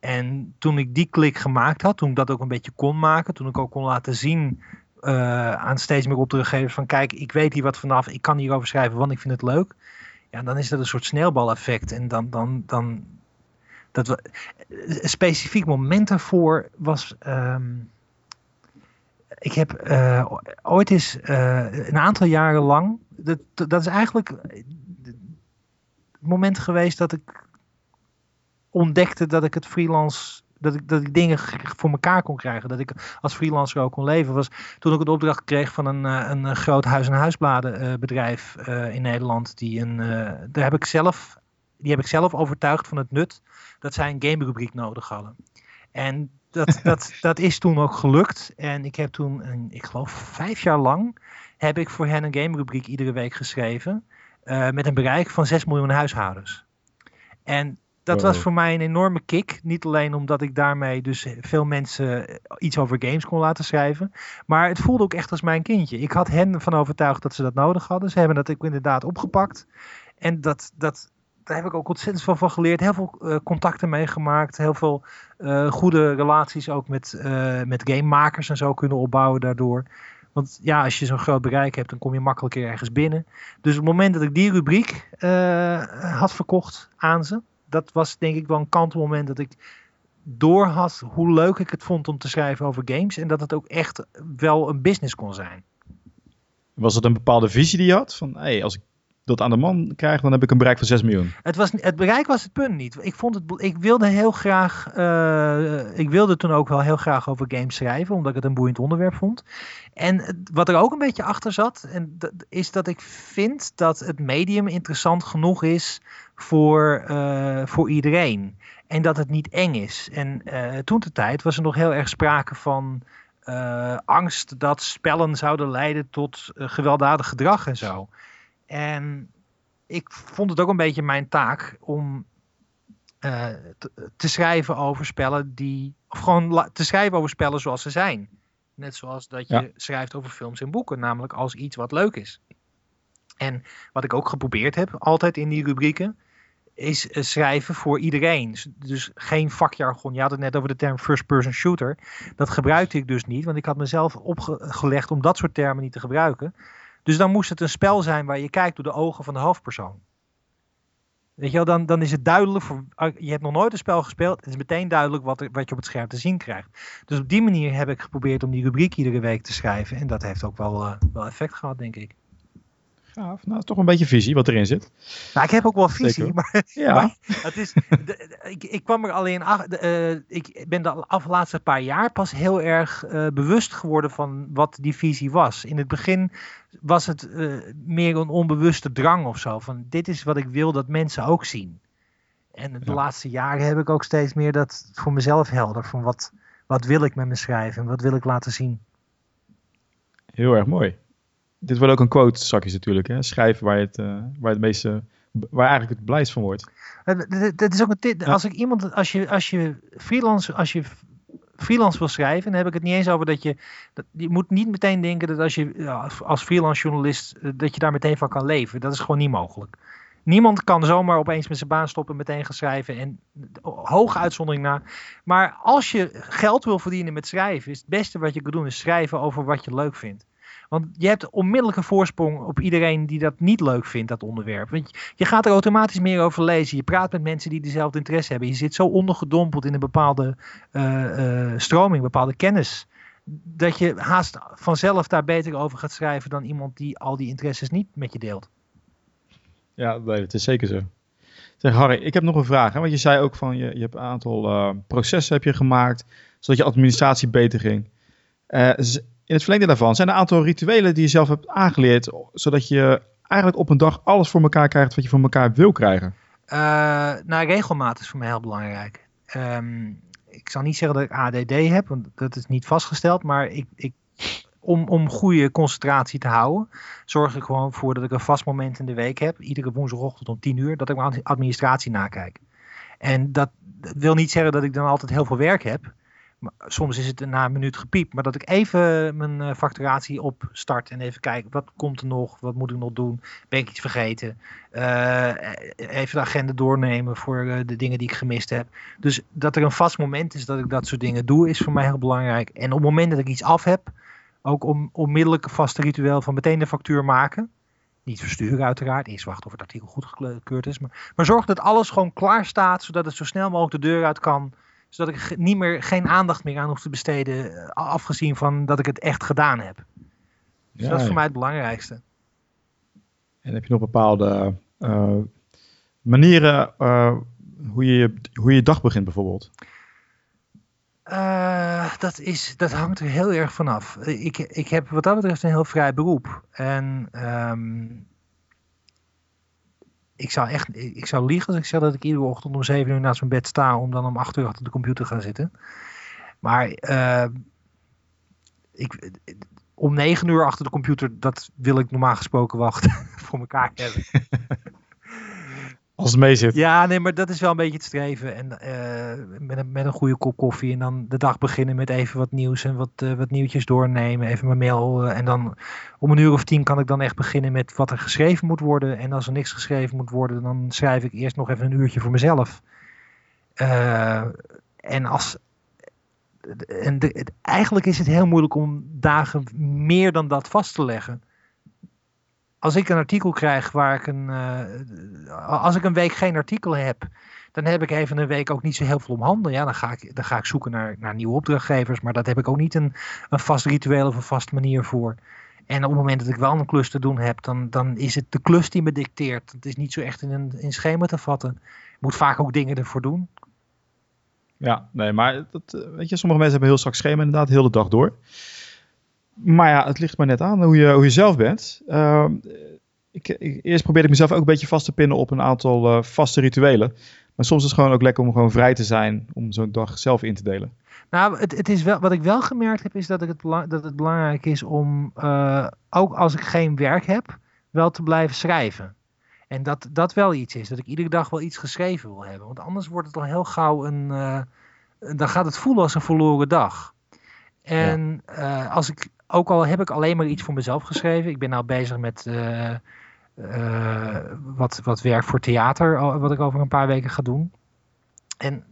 En toen ik die klik gemaakt had, toen ik dat ook een beetje kon maken, toen ik ook kon laten zien uh, aan steeds meer opdrachtgevers van kijk, ik weet hier wat vanaf, ik kan hierover schrijven, want ik vind het leuk. Ja, dan is dat een soort sneeuwbaleffect. En dan, dan, dan dat een specifiek moment daarvoor was. Um, ik heb uh, ooit eens een aantal jaren lang. Dat, dat is eigenlijk het moment geweest dat ik ontdekte dat ik het freelance dat ik, dat ik dingen voor elkaar kon krijgen. Dat ik als freelancer ook kon leven. Was toen ik een opdracht kreeg van een, eh, een groot huis- en huisbladenbedrijf uh, in Nederland. Die, een, daar heb ik zelf, die heb ik zelf overtuigd van het nut dat zij een gamerubriek nodig hadden. En dat, dat, dat is toen ook gelukt. En ik heb toen, een, ik geloof vijf jaar lang, heb ik voor hen een gamerubriek iedere week geschreven. met een bereik van 6 miljoen huishoudens. En dat was voor mij een enorme kick. Niet alleen omdat ik daarmee dus veel mensen iets over games kon laten schrijven. Maar het voelde ook echt als mijn kindje. Ik had hen van overtuigd dat ze dat nodig hadden. Ze hebben dat ook inderdaad opgepakt. En dat, dat, daar heb ik ook ontzettend veel van geleerd. Heel veel uh, contacten meegemaakt. Heel veel uh, goede relaties ook met, uh, met gamemakers en zo kunnen opbouwen daardoor. Want ja, als je zo'n groot bereik hebt, dan kom je makkelijker ergens binnen. Dus op het moment dat ik die rubriek had verkocht aan ze, dat was denk ik wel een kantelmoment dat ik door had hoe leuk ik het vond om te schrijven over games. En dat het ook echt wel een business kon zijn. Was het een bepaalde visie die je had? Van hey, als ik dat aan de man krijg, dan heb ik een bereik van 6 miljoen. Het, was, het bereik was het punt niet. Ik, vond het, ik wilde heel graag. Uh, ik wilde toen ook wel heel graag over games schrijven, omdat ik het een boeiend onderwerp vond. En wat er ook een beetje achter zat, en is dat ik vind dat het medium interessant genoeg is voor, uh, voor iedereen. En dat het niet eng is. En uh, toen de tijd was er nog heel erg sprake van. Angst dat spellen zouden leiden tot gewelddadig gedrag en zo. En ik vond het ook een beetje mijn taak om uh, te, te, schrijven over spellen die. Of gewoon te schrijven over spellen zoals ze zijn. Net zoals dat je ja. schrijft over films en boeken, namelijk als iets wat leuk is. En wat ik ook geprobeerd heb, altijd in die rubrieken, is schrijven voor iedereen. Dus geen vakjargon. Je had het net over de term first-person shooter. Dat gebruikte ik dus niet, want ik had mezelf opgelegd om dat soort termen niet te gebruiken. Dus dan moest het een spel zijn waar je kijkt door de ogen van de hoofdpersoon. Weet je wel, dan, dan is het duidelijk, voor, je hebt nog nooit een spel gespeeld, het is meteen duidelijk wat, wat je op het scherm te zien krijgt. Dus op die manier heb ik geprobeerd om die rubriek iedere week te schrijven. En dat heeft ook wel, uh, wel effect gehad, denk ik. Gaaf. Nou, toch een beetje visie wat erin zit. Nou, ik heb ook wel visie, maar, ja. maar het is, de, ik, ik kwam er alleen achter, uh, ik ben de afgelopen paar jaar pas heel erg uh, bewust geworden van wat die visie was. In het begin was het uh, meer een onbewuste drang of zo, van dit is wat ik wil dat mensen ook zien. En de ja. laatste jaren heb ik ook steeds meer dat voor mezelf helder, van wat, wat wil ik met mijn schrijven en wat wil ik laten zien. Heel erg mooi dit wordt ook een quote zakjes natuurlijk. Hè? Schrijven waar je het, uh, waar het meeste, waar eigenlijk het blijst van wordt. Dat is ook een tip. Als ik iemand, als je, als je freelance, als je freelance wil schrijven, dan heb ik het niet eens over dat je, dat, je moet niet meteen denken dat als je als freelance journalist, eh, dat je daar meteen van kan leven. Dat is gewoon niet mogelijk. Niemand kan zomaar opeens met zijn baan stoppen, meteen gaan schrijven. En hoge uitzondering na. Maar als je geld wil verdienen met schrijven, is het beste wat je kan doen, is schrijven over wat je leuk vindt. Want je hebt onmiddellijk een voorsprong op iedereen die dat niet leuk vindt, dat onderwerp. Want je gaat er automatisch meer over lezen. Je praat met mensen die dezelfde interesse hebben. Je zit zo ondergedompeld in een bepaalde uh, uh, stroming, bepaalde kennis. Dat je haast vanzelf daar beter over gaat schrijven dan iemand die al die interesses niet met je deelt. Ja, nee, het is zeker zo. Zeg Harry, ik heb nog een vraag. Hè? Want je zei ook van je, je hebt een aantal uh, processen heb je gemaakt, zodat je administratie beter ging. Uh, in het verlengde daarvan zijn er een aantal rituelen die je zelf hebt aangeleerd, zodat je eigenlijk op een dag alles voor elkaar krijgt wat je voor elkaar wil krijgen? Uh, nou, regelmaat is voor mij heel belangrijk. Um, ik zal niet zeggen dat ik ADD heb, want dat is niet vastgesteld, maar ik, ik, om, om goede concentratie te houden, zorg ik gewoon voor dat ik een vast moment in de week heb, iedere woensdagochtend om 10 uur, dat ik mijn administratie nakijk. En dat wil niet zeggen dat ik dan altijd heel veel werk heb. Soms is het na een minuut gepiept, maar dat ik even mijn uh, facturatie opstart en even kijk wat komt er nog, wat moet ik nog doen, ben ik iets vergeten. Uh, even de agenda doornemen voor de dingen die ik gemist heb. Dus dat er een vast moment is dat ik dat soort dingen doe, is voor mij heel belangrijk. En op het moment dat ik iets af heb, ook om, onmiddellijk een vaste ritueel van meteen de factuur maken. Niet versturen uiteraard, eerst wachten of het artikel goedgekeurd is. Maar, maar zorg dat alles gewoon klaar staat, zodat het zo snel mogelijk de deur uit kan zodat ik niet meer, geen aandacht meer aan hoef te besteden, eh, afgezien van dat ik het echt gedaan heb. Dus ja, dat is voor mij het belangrijkste. En heb je nog bepaalde uh, manieren uh, hoe, je, hoe je je dag begint bijvoorbeeld? Uh, dat, is, dat hangt er heel erg vanaf. Ik, ik heb wat dat betreft een heel vrij beroep. En um, ik zou echt, ik zou liegen als ik zeg dat ik iedere ochtend om 7 uur naast mijn bed sta om dan om 8 uur achter de computer te gaan zitten. Maar uh, ik, om 9 uur achter de computer, dat wil ik normaal gesproken wel voor elkaar hebben. Als het mee zit. Ja, nee, maar dat is wel een beetje het streven. En uh, met, een, met een goede kop koffie. En dan de dag beginnen met even wat nieuws en wat, uh, wat nieuwtjes doornemen. Even mijn mail. Uh, en dan om een uur of tien kan ik dan echt beginnen met wat er geschreven moet worden. En als er niks geschreven moet worden, dan schrijf ik eerst nog even een uurtje voor mezelf. en als. En eigenlijk is het heel moeilijk om dagen meer dan dat vast te leggen als ik een artikel krijg waar ik een. Uh, als ik een week geen artikel heb, dan heb ik even een week ook niet zo heel veel om handen. Ja, dan ga ik, dan ga ik zoeken naar, naar nieuwe opdrachtgevers. Maar dat heb ik ook niet een, een vast ritueel of een vaste manier voor. En op het moment dat ik wel een klus te doen heb, dan, dan is het de klus die me dicteert. Het is niet zo echt in een in schema te vatten. Je moet vaak ook dingen ervoor doen. Ja, nee, maar dat, eh, weet je, sommige mensen hebben heel strak schema inderdaad, de hele dag door. Maar ja, het ligt maar net aan hoe je, hoe je zelf bent. Uh, ik, ik, eerst probeerde ik mezelf ook een beetje vast te pinnen op een aantal uh, vaste rituelen. Maar soms is het gewoon ook lekker om gewoon vrij te zijn om zo'n dag zelf in te delen. Nou, het, het is wel, wat ik wel gemerkt heb, is dat, ik het, dat het belangrijk is om, uh, ook als ik geen werk heb, wel te blijven schrijven. En dat dat wel iets is, dat ik iedere dag wel iets geschreven wil hebben. Want anders wordt het al heel gauw een, uh, dan gaat het voelen als een verloren dag. En ja. als ik ook al heb ik alleen maar iets voor mezelf geschreven. Ik ben nou bezig met uh, uh, wat, wat werk voor theater, wat ik over een paar weken ga doen. En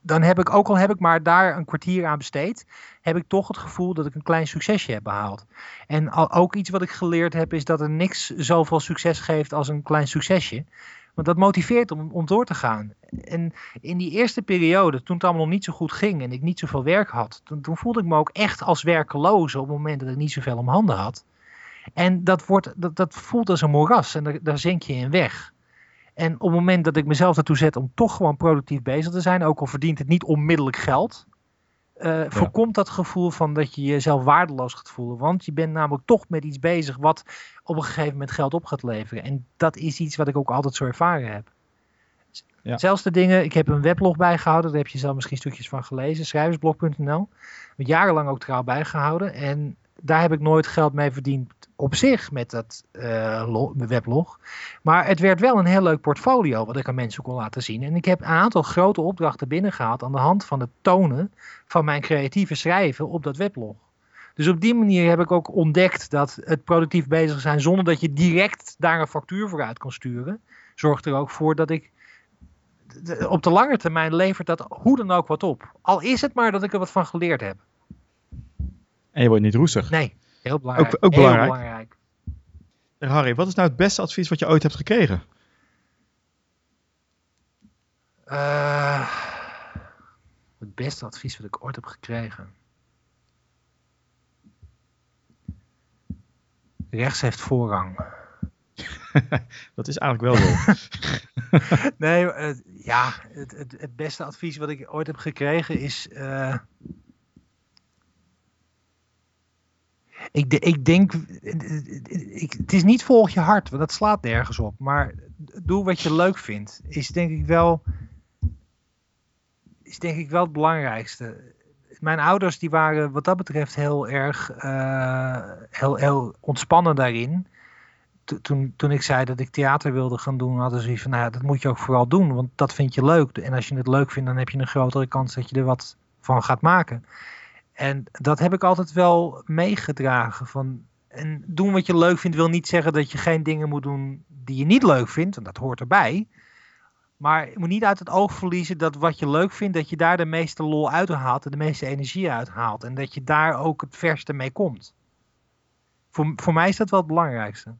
dan heb ik, ook al heb ik maar daar een kwartier aan besteed, heb ik toch het gevoel dat ik een klein succesje heb behaald. En al, ook iets wat ik geleerd heb, is dat er niks zoveel succes geeft als een klein succesje. Want dat motiveert om, om door te gaan. En in die eerste periode, toen het allemaal nog niet zo goed ging en ik niet zoveel werk had, toen, voelde ik me ook echt als werkeloze op het moment dat ik niet zoveel om handen had. En dat, wordt, dat, dat voelt als een moeras en daar, zink je in weg. En op het moment dat ik mezelf ertoe zet om toch gewoon productief bezig te zijn, ook al verdient het niet onmiddellijk geld, uh, ja. voorkomt dat gevoel van dat je jezelf waardeloos gaat voelen. Want je bent namelijk toch met iets bezig wat op een gegeven moment geld op gaat leveren. En dat is iets wat ik ook altijd zo ervaren heb. Ja. Zelfs de dingen, ik heb een weblog bijgehouden, daar heb je zelf misschien stukjes van gelezen, schrijversblog.nl. Jarenlang ook trouw bijgehouden. En daar heb ik nooit geld mee verdiend op zich met dat uh, weblog. Maar het werd wel een heel leuk portfolio wat ik aan mensen kon laten zien. En ik heb een aantal grote opdrachten binnengehaald aan de hand van het tonen van mijn creatieve schrijven op dat weblog. Dus op die manier heb ik ook ontdekt dat het productief bezig zijn zonder dat je direct daar een factuur voor uit kan sturen, zorgt er ook voor dat ik op de lange termijn levert dat hoe dan ook wat op. Al is het maar dat ik er wat van geleerd heb. En je wordt niet roestig. Nee, heel belangrijk. Ook, ook belangrijk. Heel belangrijk. Harry, wat is nou het beste advies wat je ooit hebt gekregen? Uh, het beste advies wat ik ooit heb gekregen. Rechts heeft voorrang. dat is eigenlijk wel zo. nee, uh, ja, het, het, het, beste advies wat ik ooit heb gekregen is. Uh, ik, ik denk, ik, het is niet volg je hart, want dat slaat nergens op. Maar doe wat je leuk vindt, is denk ik wel, is denk ik wel het belangrijkste. Mijn ouders die waren wat dat betreft heel erg uh, heel, heel ontspannen daarin. Toen, toen ik zei dat ik theater wilde gaan doen, hadden ze van, nou, dat moet je ook vooral doen, want dat vind je leuk. En als je het leuk vindt, dan heb je een grotere kans dat je er wat van gaat maken. En dat heb ik altijd wel meegedragen. Van, en doen wat je leuk vindt wil niet zeggen dat je geen dingen moet doen die je niet leuk vindt. En dat hoort erbij. Maar je moet niet uit het oog verliezen dat wat je leuk vindt, dat je daar de meeste lol uit haalt en de meeste energie uit haalt. En dat je daar ook het verste mee komt. Voor, voor mij is dat wel het belangrijkste.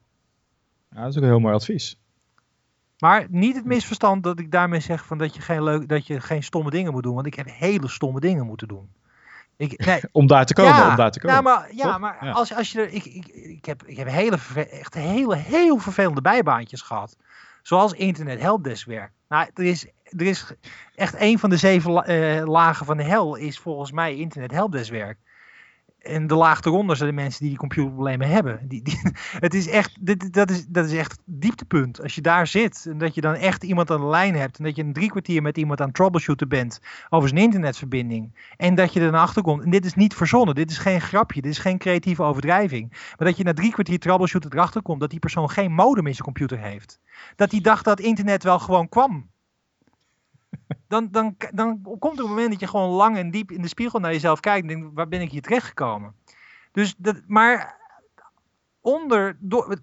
Ja, dat is ook een heel mooi advies. Maar niet het misverstand dat ik daarmee zeg van dat je geen, leuk, dat je geen stomme dingen moet doen. Want ik heb hele stomme dingen moeten doen. Ik, nee. om daar te komen, ja, om daar te komen. Ja, maar, ja, maar. Als, als je er, ik, ik, ik, heb, ik heb hele, echt hele, heel vervelende bijbaantjes gehad. Zoals internet helpdeskwerk. Nou, er is, er is echt een van de zeven uh, lagen van de hel is volgens mij internet helpdeskwerk. En de laag eronder zijn de mensen die die computerproblemen hebben. Die, die, het is echt, dit, dat, is, dat is echt dieptepunt. Als je daar zit en dat je dan echt iemand aan de lijn hebt. En dat je een drie kwartier met iemand aan troubleshooten bent over zijn internetverbinding. En dat je er naar achter komt. En dit is niet verzonnen. Dit is geen grapje. Dit is geen creatieve overdrijving. Maar dat je na drie kwartier troubleshooten erachter komt dat die persoon geen modem in zijn computer heeft. Dat hij dacht dat internet wel gewoon kwam. Dan, dan, dan komt er een moment dat je gewoon lang en diep in de spiegel naar jezelf kijkt en denkt, waar ben ik hier terechtgekomen? Dus dat, maar onder, door,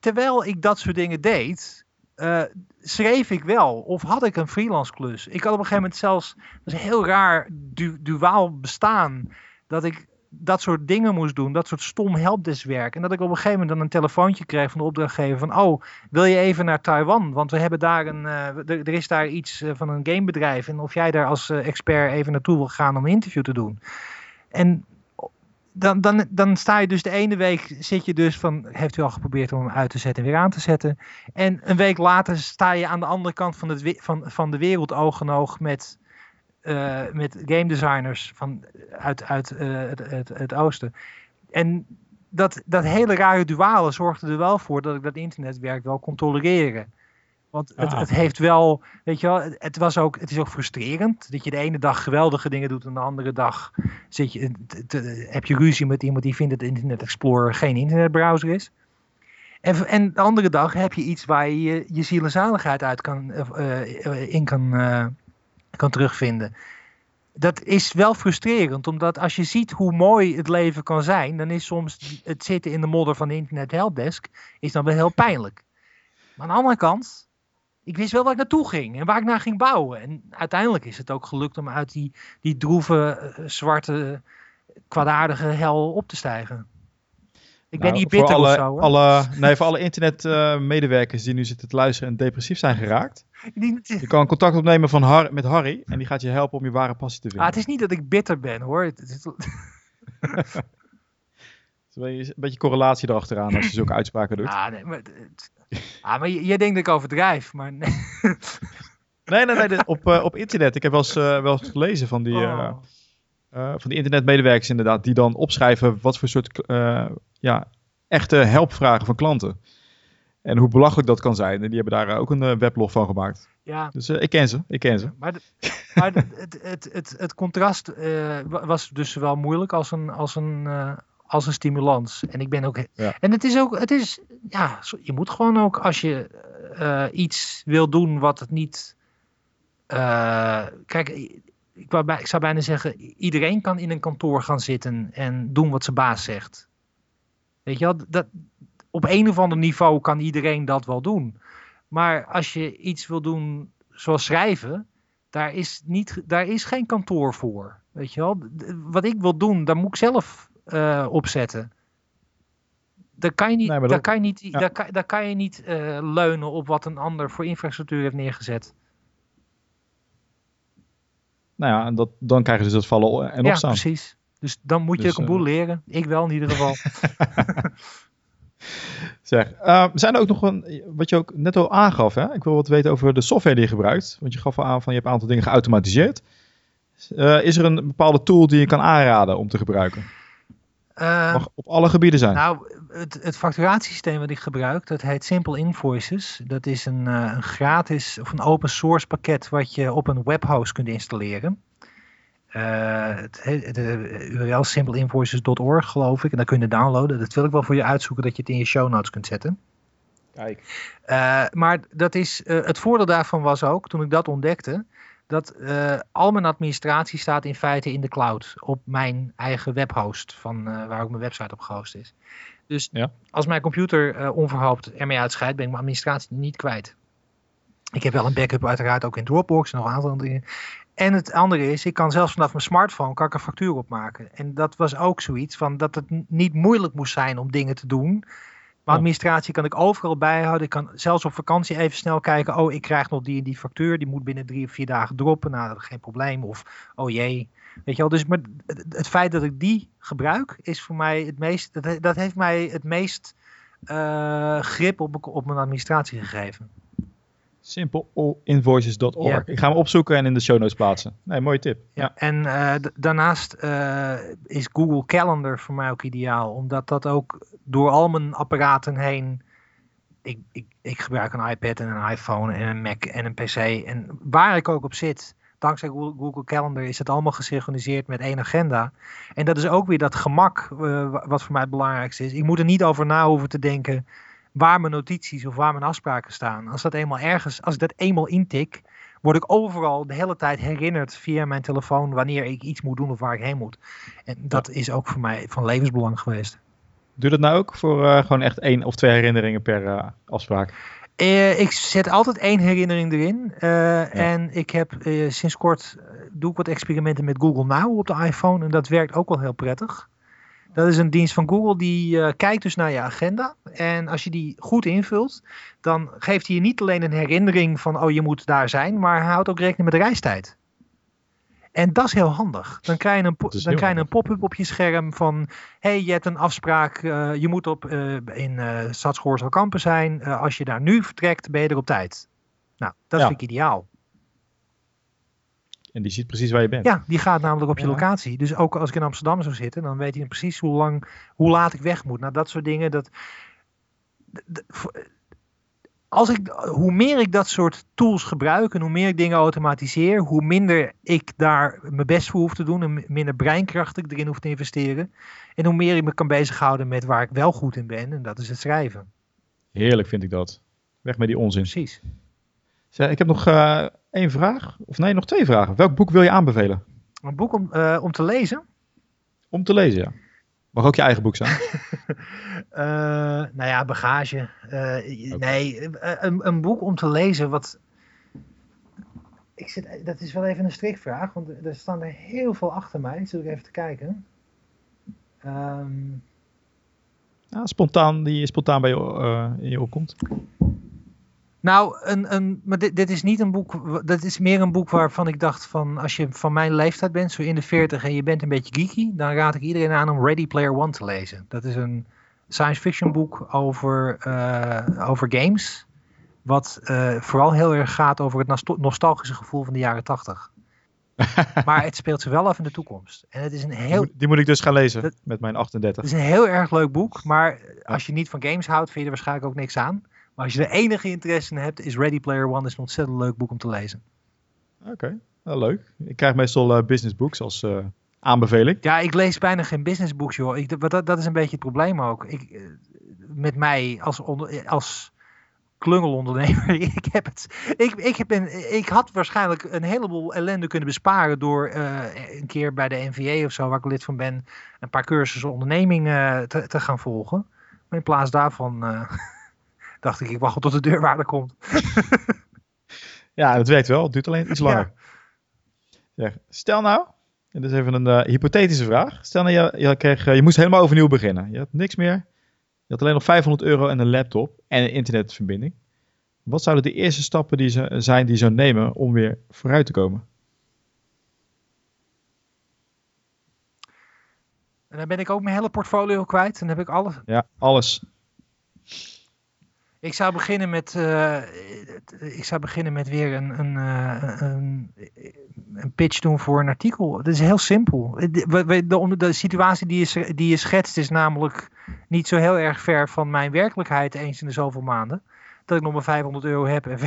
terwijl ik dat soort dingen deed, uh, schreef ik wel of had ik een freelance klus. Ik had op een gegeven moment zelfs, dat is een heel raar du duaal bestaan, dat ik dat soort dingen moest doen, dat soort stom helpdeskwerk. En dat ik op een gegeven moment dan een telefoontje kreeg van de opdrachtgever van, oh, wil je even naar Taiwan? Want we hebben daar een, uh, er, is daar iets uh, van een gamebedrijf en of jij daar als uh, expert even naartoe wil gaan om een interview te doen. En dan, dan, dan sta je dus de ene week, zit je dus van, heeft u al geprobeerd om hem uit te zetten en weer aan te zetten. En een week later sta je aan de andere kant van, het, van, van de wereld oog en oog met uh, met game designers van, uit, uit uh, het, het, het, oosten. En dat, dat hele rare duale zorgde er wel voor dat ik dat internetwerk wel kon tolereren. Want het, het, heeft wel, weet je wel, het, was ook, het is ook frustrerend dat je de ene dag geweldige dingen doet en de andere dag zit je, te, heb je ruzie met iemand die vindt dat Internet Explorer geen internetbrowser is. En, en de andere dag heb je iets waar je je, je ziel en zaligheid uit kan, uh, in kan, kan terugvinden. Dat is wel frustrerend, omdat als je ziet hoe mooi het leven kan zijn, dan is soms het zitten in de modder van de internet helpdesk is dan wel heel pijnlijk. Maar aan de andere kant, ik wist wel waar ik naartoe ging en waar ik naar ging bouwen. En uiteindelijk is het ook gelukt om uit die, die droeve, eh, zwarte, kwaadaardige hel op te stijgen. Ik ben nou, niet bitter alle, of zo. Hoor. Alle, nee, voor alle internetmedewerkers uh, die nu zitten te luisteren en depressief zijn geraakt. Je kan contact opnemen van Har met Harry en die gaat je helpen om je ware passie te vinden. Ah, het is niet dat ik bitter ben hoor. Het is... een beetje correlatie erachteraan als je zulke uitspraken doet. Ah, nee, maar, ah, maar jij denkt dat ik overdrijf, maar nee. nee, nee, nee, op, uh, op internet. Ik heb wel eens, uh, wel eens gelezen van die... Oh. Uh, van die internetmedewerkers inderdaad, die dan opschrijven wat voor soort ja, echte helpvragen van klanten. En hoe belachelijk dat kan zijn. En die hebben daar ook een uh, weblog van gemaakt. Ja. Dus ik ken ze, ik ken ze. Maar, de, maar de, het, het, het, het, contrast was dus wel moeilijk als een, als een, als een stimulans. En ik ben ook... Ja. En het is ook, het is, ja, je moet gewoon ook als je iets wil doen wat het niet... kijk, ik, ik zou bijna zeggen, iedereen kan in een kantoor gaan zitten en doen wat zijn baas zegt. Weet je wel, dat, op een of ander niveau kan iedereen dat wel doen. Maar als je iets wil doen zoals schrijven, daar is, niet, daar is geen kantoor voor. Weet je wel, wat ik wil doen, daar moet ik zelf uh, opzetten. Daar kan je niet, nee, dat, daar kan je niet, ja. daar kan, daar kan je niet uh, leunen op wat een ander voor infrastructuur heeft neergezet nou ja, en dat, dan krijg je dus dat vallen en opstaan. Ja, precies. Dus dan moet je dus, ook een boel uh, leren. Ik wel in ieder geval. zeg, uh, zijn er ook nog een, wat je ook net al aangaf, hè? ik wil wat weten over de software die je gebruikt. Want je gaf al aan van je hebt een aantal dingen geautomatiseerd. Uh, is er een bepaalde tool die je kan aanraden om te gebruiken? Mag op alle gebieden zijn. Nou, het, het facturatiesysteem wat ik gebruik, dat heet Simple Invoices. Dat is een, uh, een gratis of een open source pakket wat je op een webhost kunt installeren. Uh, het, de URL simpleinvoices.org geloof ik. En dan kun je downloaden. Dat wil ik wel voor je uitzoeken dat je het in je show notes kunt zetten. Kijk. Uh, maar dat is, het voordeel daarvan was ook, toen ik dat ontdekte, dat uh, al mijn administratie staat in feite in de cloud op mijn eigen webhost, van, uh, waar ook mijn website op gehost is. Dus ja. als mijn computer uh, onverhoopt ermee uitscheidt, ben ik mijn administratie niet kwijt. Ik heb wel een backup uiteraard ook in Dropbox en nog een aantal dingen. En het andere is, ik kan zelfs vanaf mijn smartphone kan ik een factuur opmaken. En dat was ook zoiets van dat het niet moeilijk moest zijn om dingen te doen. Maar administratie kan ik overal bijhouden. Ik kan zelfs op vakantie even snel kijken. Oh, ik krijg nog die en die factuur. Die moet binnen drie of vier dagen droppen. Nou, dat is geen probleem. Of, oh jee. Weet je wel, dus maar het feit dat ik die gebruik, is voor mij het meest. Dat, dat heeft mij het meest uh, grip op, op mijn administratie gegeven. Simpleallinvoices.org. Ja. Ik ga hem opzoeken en in de show notes plaatsen. Nee, mooie tip. Ja. En eh, daarnaast eh, is Google Calendar voor mij ook ideaal, omdat dat ook door al mijn apparaten heen. Ik, ik, ik gebruik een iPad en een iPhone en een Mac en een PC. En waar ik ook op zit, dankzij Google, Calendar is het allemaal gesynchroniseerd met één agenda. En dat is ook weer dat gemak eh, wa- wat voor mij het belangrijkste is. Ik moet er niet over na hoeven te denken waar mijn notities of waar mijn afspraken staan. Als dat eenmaal ergens, als ik dat eenmaal intik, word ik overal de hele tijd herinnerd via mijn telefoon wanneer ik iets moet doen of waar ik heen moet. En dat is ook voor mij van levensbelang geweest. Doe dat nou ook voor eh, gewoon echt één of twee herinneringen per eh, afspraak? Eh, ik zet altijd één herinnering erin. En ik heb sinds kort doe ik wat experimenten met Google Now op de iPhone. En dat werkt ook wel heel prettig. Dat is een dienst van Google die eh, kijkt dus naar je agenda. En als je die goed invult, dan geeft hij je niet alleen een herinnering van oh je moet daar zijn, maar hij houdt ook rekening met de reistijd. En dat is heel handig. Dan krijg je een, dan krijg je een pop-up op je scherm van hey, je hebt een afspraak, eh, je moet op, eh, in eh Stadsgoorzel Kampen zijn. Als je daar nu vertrekt, ben je er op tijd. Nou, dat Ja. vind ik ideaal. En die ziet precies waar je bent. Ja, die gaat namelijk op je Ja. locatie. Dus ook als ik in Amsterdam zou zitten, dan weet hij precies hoe lang, hoe laat ik weg moet. Nou, dat soort dingen. Dat, als ik, hoe meer ik dat soort tools gebruik en hoe meer ik dingen automatiseer, hoe minder ik daar mijn best voor hoef te doen en mi- minder breinkracht ik erin hoef te investeren. En hoe meer ik me kan bezighouden met waar ik wel goed in ben, en dat is het schrijven. Heerlijk vind ik dat. Weg met die onzin. Precies. Zeg, ik heb nog eh, één vraag. Of nee, nog twee vragen. Welk boek wil je aanbevelen? Een boek om, eh, om te lezen. Om te lezen, ja. Mag ook je eigen boek zijn. Eh, nou ja, bagage. Eh, Nee, een, een boek om te lezen wat. Ik zit, dat is wel even een strikvraag, want er- staan er heel veel achter mij. Zul ik even te kijken. Ja, spontaan, die spontaan bij je, in je opkomt. Nou, een, een, maar dit, dit is niet een boek. Dat is meer een boek waarvan ik dacht van als je van mijn leeftijd bent, zo in de 40 en je bent een beetje geeky, dan raad ik iedereen aan om Ready Player One te lezen. Dat is een science fiction boek over, eh, over games. Wat eh, vooral heel erg gaat over het nostalgische gevoel van de jaren 80. maar het speelt zich wel af in de toekomst. En het is een Die, heel, moet- die moet ik dus gaan lezen Dat- met mijn het 38. is een heel erg leuk boek. Maar als je niet van games houdt, vind je er waarschijnlijk ook niks aan. Maar als je er enige interesse in hebt, is Ready Player One is een ontzettend leuk boek om te lezen. Oké, wel leuk. Ik krijg meestal business books als eh, aanbeveling. Ja, ik lees bijna geen businessbooks, joh. Ik, dat, dat is een beetje het probleem ook. Ik, eh, met mij als, onder, als klungelondernemer, ik heb het. Ik, ik, heb een, ik had waarschijnlijk een heleboel ellende kunnen besparen door een keer bij de NVA of zo, waar ik lid van ben, een paar cursussen onderneming te, te gaan volgen. Maar in plaats daarvan dacht ik, ik wacht tot de deurwaarder komt. Ja, dat werkt wel. Het duurt alleen iets langer. Zeg, stel nou, en dit is even een eh, hypothetische vraag. Stel nou, je, je, kreeg, eh, je moest helemaal overnieuw beginnen. Je had niks meer. Je had alleen nog 500 euro en een laptop en een internetverbinding. Wat zouden de eerste stappen die ze, zijn die je zou nemen om weer vooruit te komen? En dan ben ik ook mijn hele portfolio kwijt. Dan heb ik alles, Ja, alles. Ik zou beginnen met, eh, ik zou beginnen met weer een, een, eh, een, een pitch doen voor een artikel. Het is heel simpel. De, de, de situatie die je, die je schetst is namelijk niet zo heel erg ver van mijn werkelijkheid eens in de zoveel maanden. Dat ik nog maar 500 euro heb. En,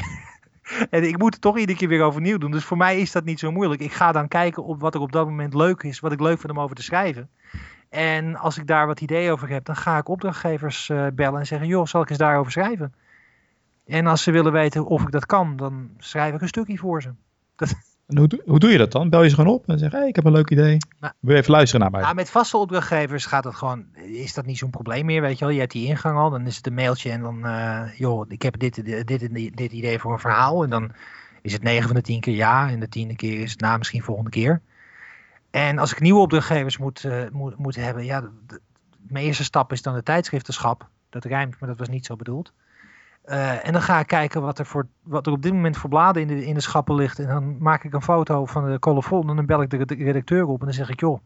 en ik moet het toch iedere keer weer overnieuw doen. Dus voor mij is dat niet zo moeilijk. Ik ga dan kijken op wat er op dat moment leuk is. Wat ik leuk vind om over te schrijven. En als ik daar wat ideeën over heb, dan ga ik opdrachtgevers eh, bellen en zeggen: joh, zal ik eens daarover schrijven? En als ze willen weten of ik dat kan, dan schrijf ik een stukje voor ze. En hoe, doe- hoe doe je dat dan? Bel je ze gewoon op en zeg: hey, ik heb een leuk idee. Nou. Wil je even luisteren naar mij? Ja, met vaste opdrachtgevers gaat het gewoon, is dat niet zo'n probleem meer, weet je wel. Je hebt die ingang al, dan is het een mailtje en dan, eh, joh, ik heb dit, dit, dit, dit, dit idee voor een verhaal. En dan is het 9 van de 10 keer ja en de tiende keer is het na misschien volgende keer. En als ik nieuwe opdrachtgevers moet, eh, moet, moet hebben, ja, de, mijn eerste stap is dan de tijdschriftenschap. Dat rijmt, maar dat was niet zo bedoeld. Eh, en dan ga ik kijken wat er, voor, wat er op dit moment voor bladen in de, in de schappen ligt. En dan maak ik een foto van de colofon en dan bel ik de red- redacteur op en dan zeg ik, joh,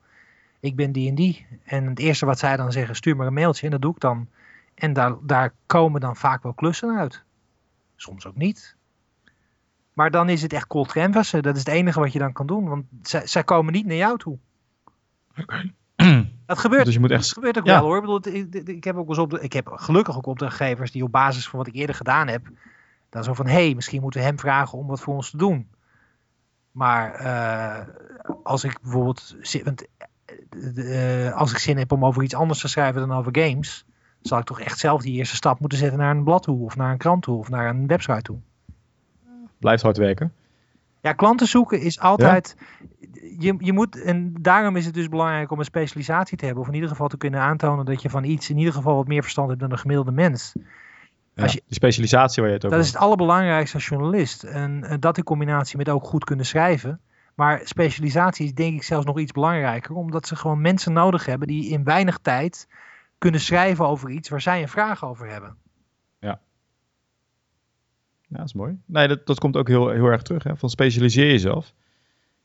ik ben die en die. En het eerste wat zij dan zeggen, stuur maar een mailtje en dat doe ik dan. En daar, daar komen dan vaak wel klussen uit. Soms ook niet. Maar dan is het echt cold canvassen. Dat is het enige wat je dan kan doen. Want zij, zij komen niet naar jou toe. Oké. Dat gebeurt, Dus je moet dat echt... gebeurt ook ja. wel hoor. Ik, bedoel, ik, ik heb ook eens op de, ik heb gelukkig ook opdrachtgevers die op basis van wat ik eerder gedaan heb, dan zo van hé, hey, misschien moeten we hem vragen om wat voor ons te doen. Maar eh, als ik bijvoorbeeld want, eh, eh, als ik zin heb om over iets anders te schrijven dan over games, zal ik toch echt zelf die eerste stap moeten zetten naar een blad toe, of naar een krant toe, of naar een website toe. Blijft hard werken. Ja, klanten zoeken is altijd. Je, je moet, en daarom is het dus belangrijk om een specialisatie te hebben. Of in ieder geval te kunnen aantonen dat je van iets in ieder geval wat meer verstand hebt dan een gemiddelde mens. Ja, Als je- Die specialisatie waar je het over Dat is het allerbelangrijkste als journalist. En, eh, dat in combinatie met ook goed kunnen schrijven. Maar specialisatie is denk ik zelfs nog iets belangrijker. Omdat ze gewoon mensen nodig hebben die in weinig tijd kunnen schrijven over iets waar zij een vraag over hebben. Ja, dat is mooi. Nee, dat, dat komt ook heel, heel erg terug. Hè? Van specialiseer jezelf.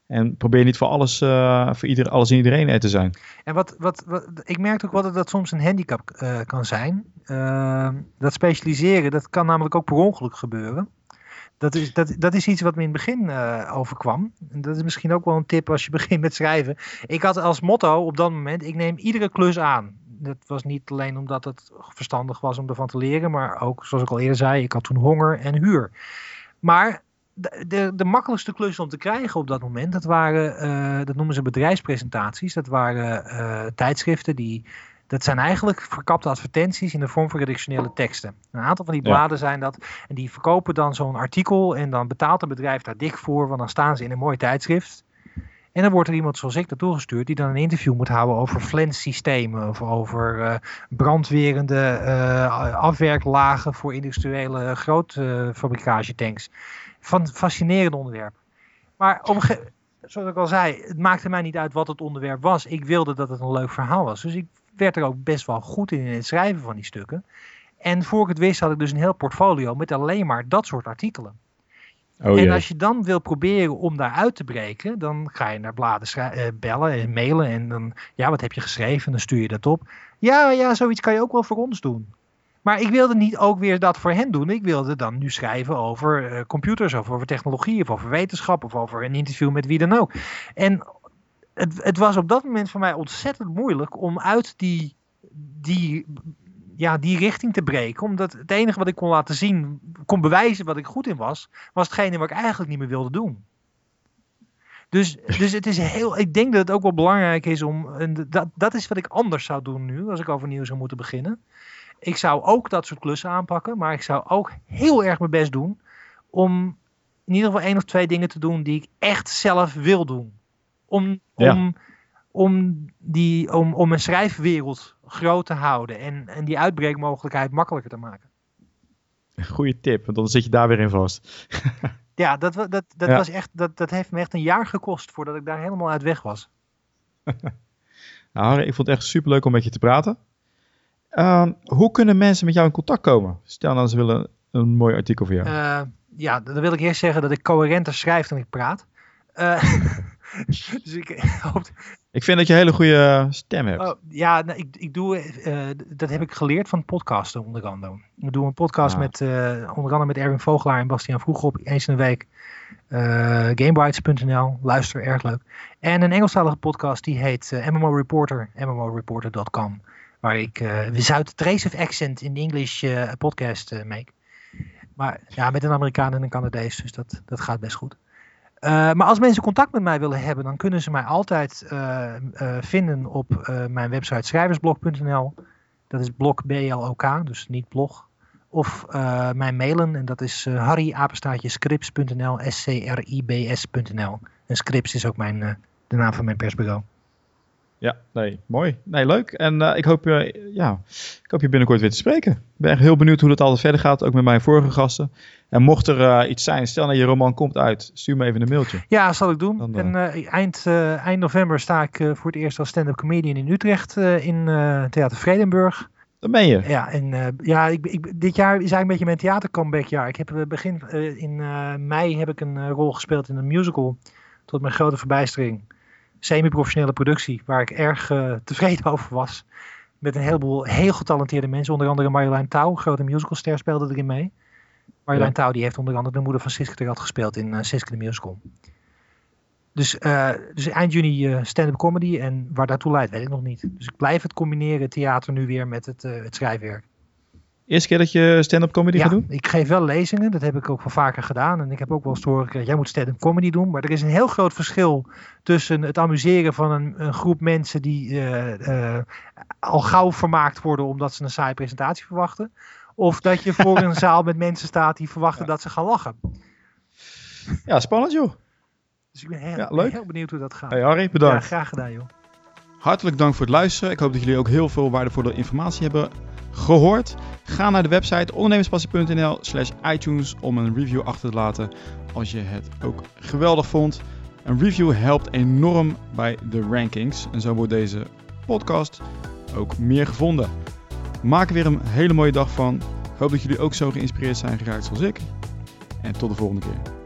En probeer niet voor alles, eh, voor ieder, alles en iedereen er te zijn. En wat, wat, wat, ik merk ook wel dat dat soms een handicap eh, kan zijn. Ehm, dat specialiseren, dat kan namelijk ook per ongeluk gebeuren. Dat is, dat, dat is iets wat me in het begin eh, overkwam. En dat is misschien ook wel een tip als je begint met schrijven. Ik had als motto op dat moment, ik neem iedere klus aan. Dat was niet alleen omdat het verstandig was om ervan te leren, maar ook, zoals ik al eerder zei, ik had toen honger en huur. Maar de, de, de makkelijkste klussen om te krijgen op dat moment, dat waren, eh, dat noemen ze bedrijfspresentaties. Dat waren eh, tijdschriften die, dat zijn eigenlijk verkapte advertenties in de vorm van redactionele teksten. Een aantal van die Ja. bladen zijn dat en die verkopen dan zo'n artikel en dan betaalt een bedrijf daar dik voor, want dan staan ze in een mooi tijdschrift. En dan wordt er iemand zoals ik naartoe gestuurd die dan een interview moet houden over flenssystemen of over eh, brandwerende eh, afwerklagen voor industriële grootfabrikagetanks. Van fascinerend onderwerp. Maar op zoals ik al zei, het maakte mij niet uit wat het onderwerp was. Ik wilde dat het een leuk verhaal was. Dus ik werd er ook best wel goed in in het schrijven van die stukken. En voor ik het wist had ik dus een heel portfolio met alleen maar dat soort artikelen. Oh en als je dan wil proberen om daar uit te breken, dan ga je naar bladen eh, bellen en mailen. En dan, ja, wat heb je geschreven? En dan stuur je dat op. Ja, ja, zoiets kan je ook wel voor ons doen. Maar ik wilde niet ook weer dat voor hen doen. Ik wilde dan nu schrijven over eh, computers, of over technologie, of over wetenschap, of over een interview met wie dan ook. En het, het was op dat moment voor mij ontzettend moeilijk om uit die, die, ja, die richting te breken. Omdat het enige wat ik kon laten zien, kon bewijzen wat ik goed in was, was hetgene wat ik eigenlijk niet meer wilde doen. Dus, dus het is heel, ik denk dat het ook wel belangrijk is om, en dat, dat is wat ik anders zou doen nu, als ik overnieuw zou moeten beginnen. Ik zou ook dat soort klussen aanpakken, maar ik zou ook heel erg mijn best doen om in ieder geval één of twee dingen te doen die ik echt zelf wil doen. Om, Ja. om, om, die, om, om mijn schrijfwereld groot te houden en, en die uitbreekmogelijkheid makkelijker te maken. Goeie tip, want dan zit je daar weer in vast. Ja, dat, dat, dat, Ja. Was echt, dat, dat heeft me echt een jaar gekost voordat ik daar helemaal uit weg was. Nou, Harry, ik vond het echt superleuk om met je te praten. Ehm, hoe kunnen mensen met jou in contact komen? Stel nou, ze willen een mooi artikel voor jou. Eh, ja, dan wil ik eerst zeggen dat ik coherenter schrijf dan ik praat. Eh, dus ik hoop. Ik vind dat je een hele goede stem hebt. Oh, ja, nou, ik, ik doe, eh, dat heb ik geleerd van podcasten onder andere. Ik doe een podcast Ah. met eh, onder andere met Erwin Vogelaar en Bastiaan Vroegop eens in de week. Eh Gamebytes.nl, luister, erg leuk. En een Engelstalige podcast die heet eh, MMO Reporter, mmoreporter.com. Waar ik eh without trace of accent in English eh, podcast eh make. Maar ja, met een Amerikaan en een Canadees, dus dat, dat gaat best goed. Eh, maar als mensen contact met mij willen hebben, dan kunnen ze mij altijd eh, eh, vinden op mijn website schrijversblog.nl. Dat is blog B-L-O-K, dus niet blog. Of mijn mailen, en dat is uh, S-C-R-I-B-S.nl. En Scripts is ook mijn, de naam van mijn persbureau. Ja, nee, mooi. Nee, leuk. En eh, ik, hoop, eh, ja, ik hoop je binnenkort weer te spreken. Ik ben echt heel benieuwd hoe dat altijd verder gaat, ook met mijn vorige gasten. En mocht er eh, iets zijn, stel dat je roman komt uit, stuur me even een mailtje. Ja, zal ik doen. Dan, en eind, eind november sta ik voor het eerst als stand-up comedian in Utrecht in Theater Vredenburg. Dan ben je. Ja, en ja, ik, ik, dit jaar is eigenlijk een beetje mijn theatercomeback jaar. Ik heb begin in mei heb ik een rol gespeeld in een musical. Tot mijn grote verbijstering. Semi-professionele productie, waar ik erg eh, tevreden over was. Met een heleboel heel getalenteerde mensen. Onder andere Marjolein Touw, grote musicalster, speelde erin mee. Marjolein Ja. Touw die heeft onder andere de moeder van Siske de gespeeld in uh, Siske de Musical. Dus, uh, dus eind juni stand-up comedy en waar daartoe leidt, weet ik nog niet. Dus ik blijf het combineren, theater nu weer met het, het schrijfwerk. Eerste keer dat je stand-up comedy ja, gaat doen? ik geef wel lezingen, dat heb ik ook wel vaker gedaan. En ik heb ook wel eens te horen gekregen, jij moet stand-up comedy doen. Maar er is een heel groot verschil tussen het amuseren van een, een groep mensen die uh, al gauw vermaakt worden omdat ze een saaie presentatie verwachten. Of dat je voor een zaal met mensen staat die verwachten ja. dat ze gaan lachen. Ja, spannend joh. Dus ik ben heel, ja, leuk. heel benieuwd hoe dat gaat. Hey Harry, bedankt. Ja, graag gedaan joh. Hartelijk dank voor het luisteren. Ik hoop dat jullie ook heel veel waardevolle informatie hebben gehoord. Ga naar de website ondernemerspassie.nl slash iTunes om een review achter te laten als je het ook geweldig vond. Een review helpt enorm bij de rankings en zo wordt deze podcast ook meer gevonden. Maak er weer een hele mooie dag van. Ik hoop dat jullie ook zo geïnspireerd zijn geraakt zoals ik. En tot de volgende keer.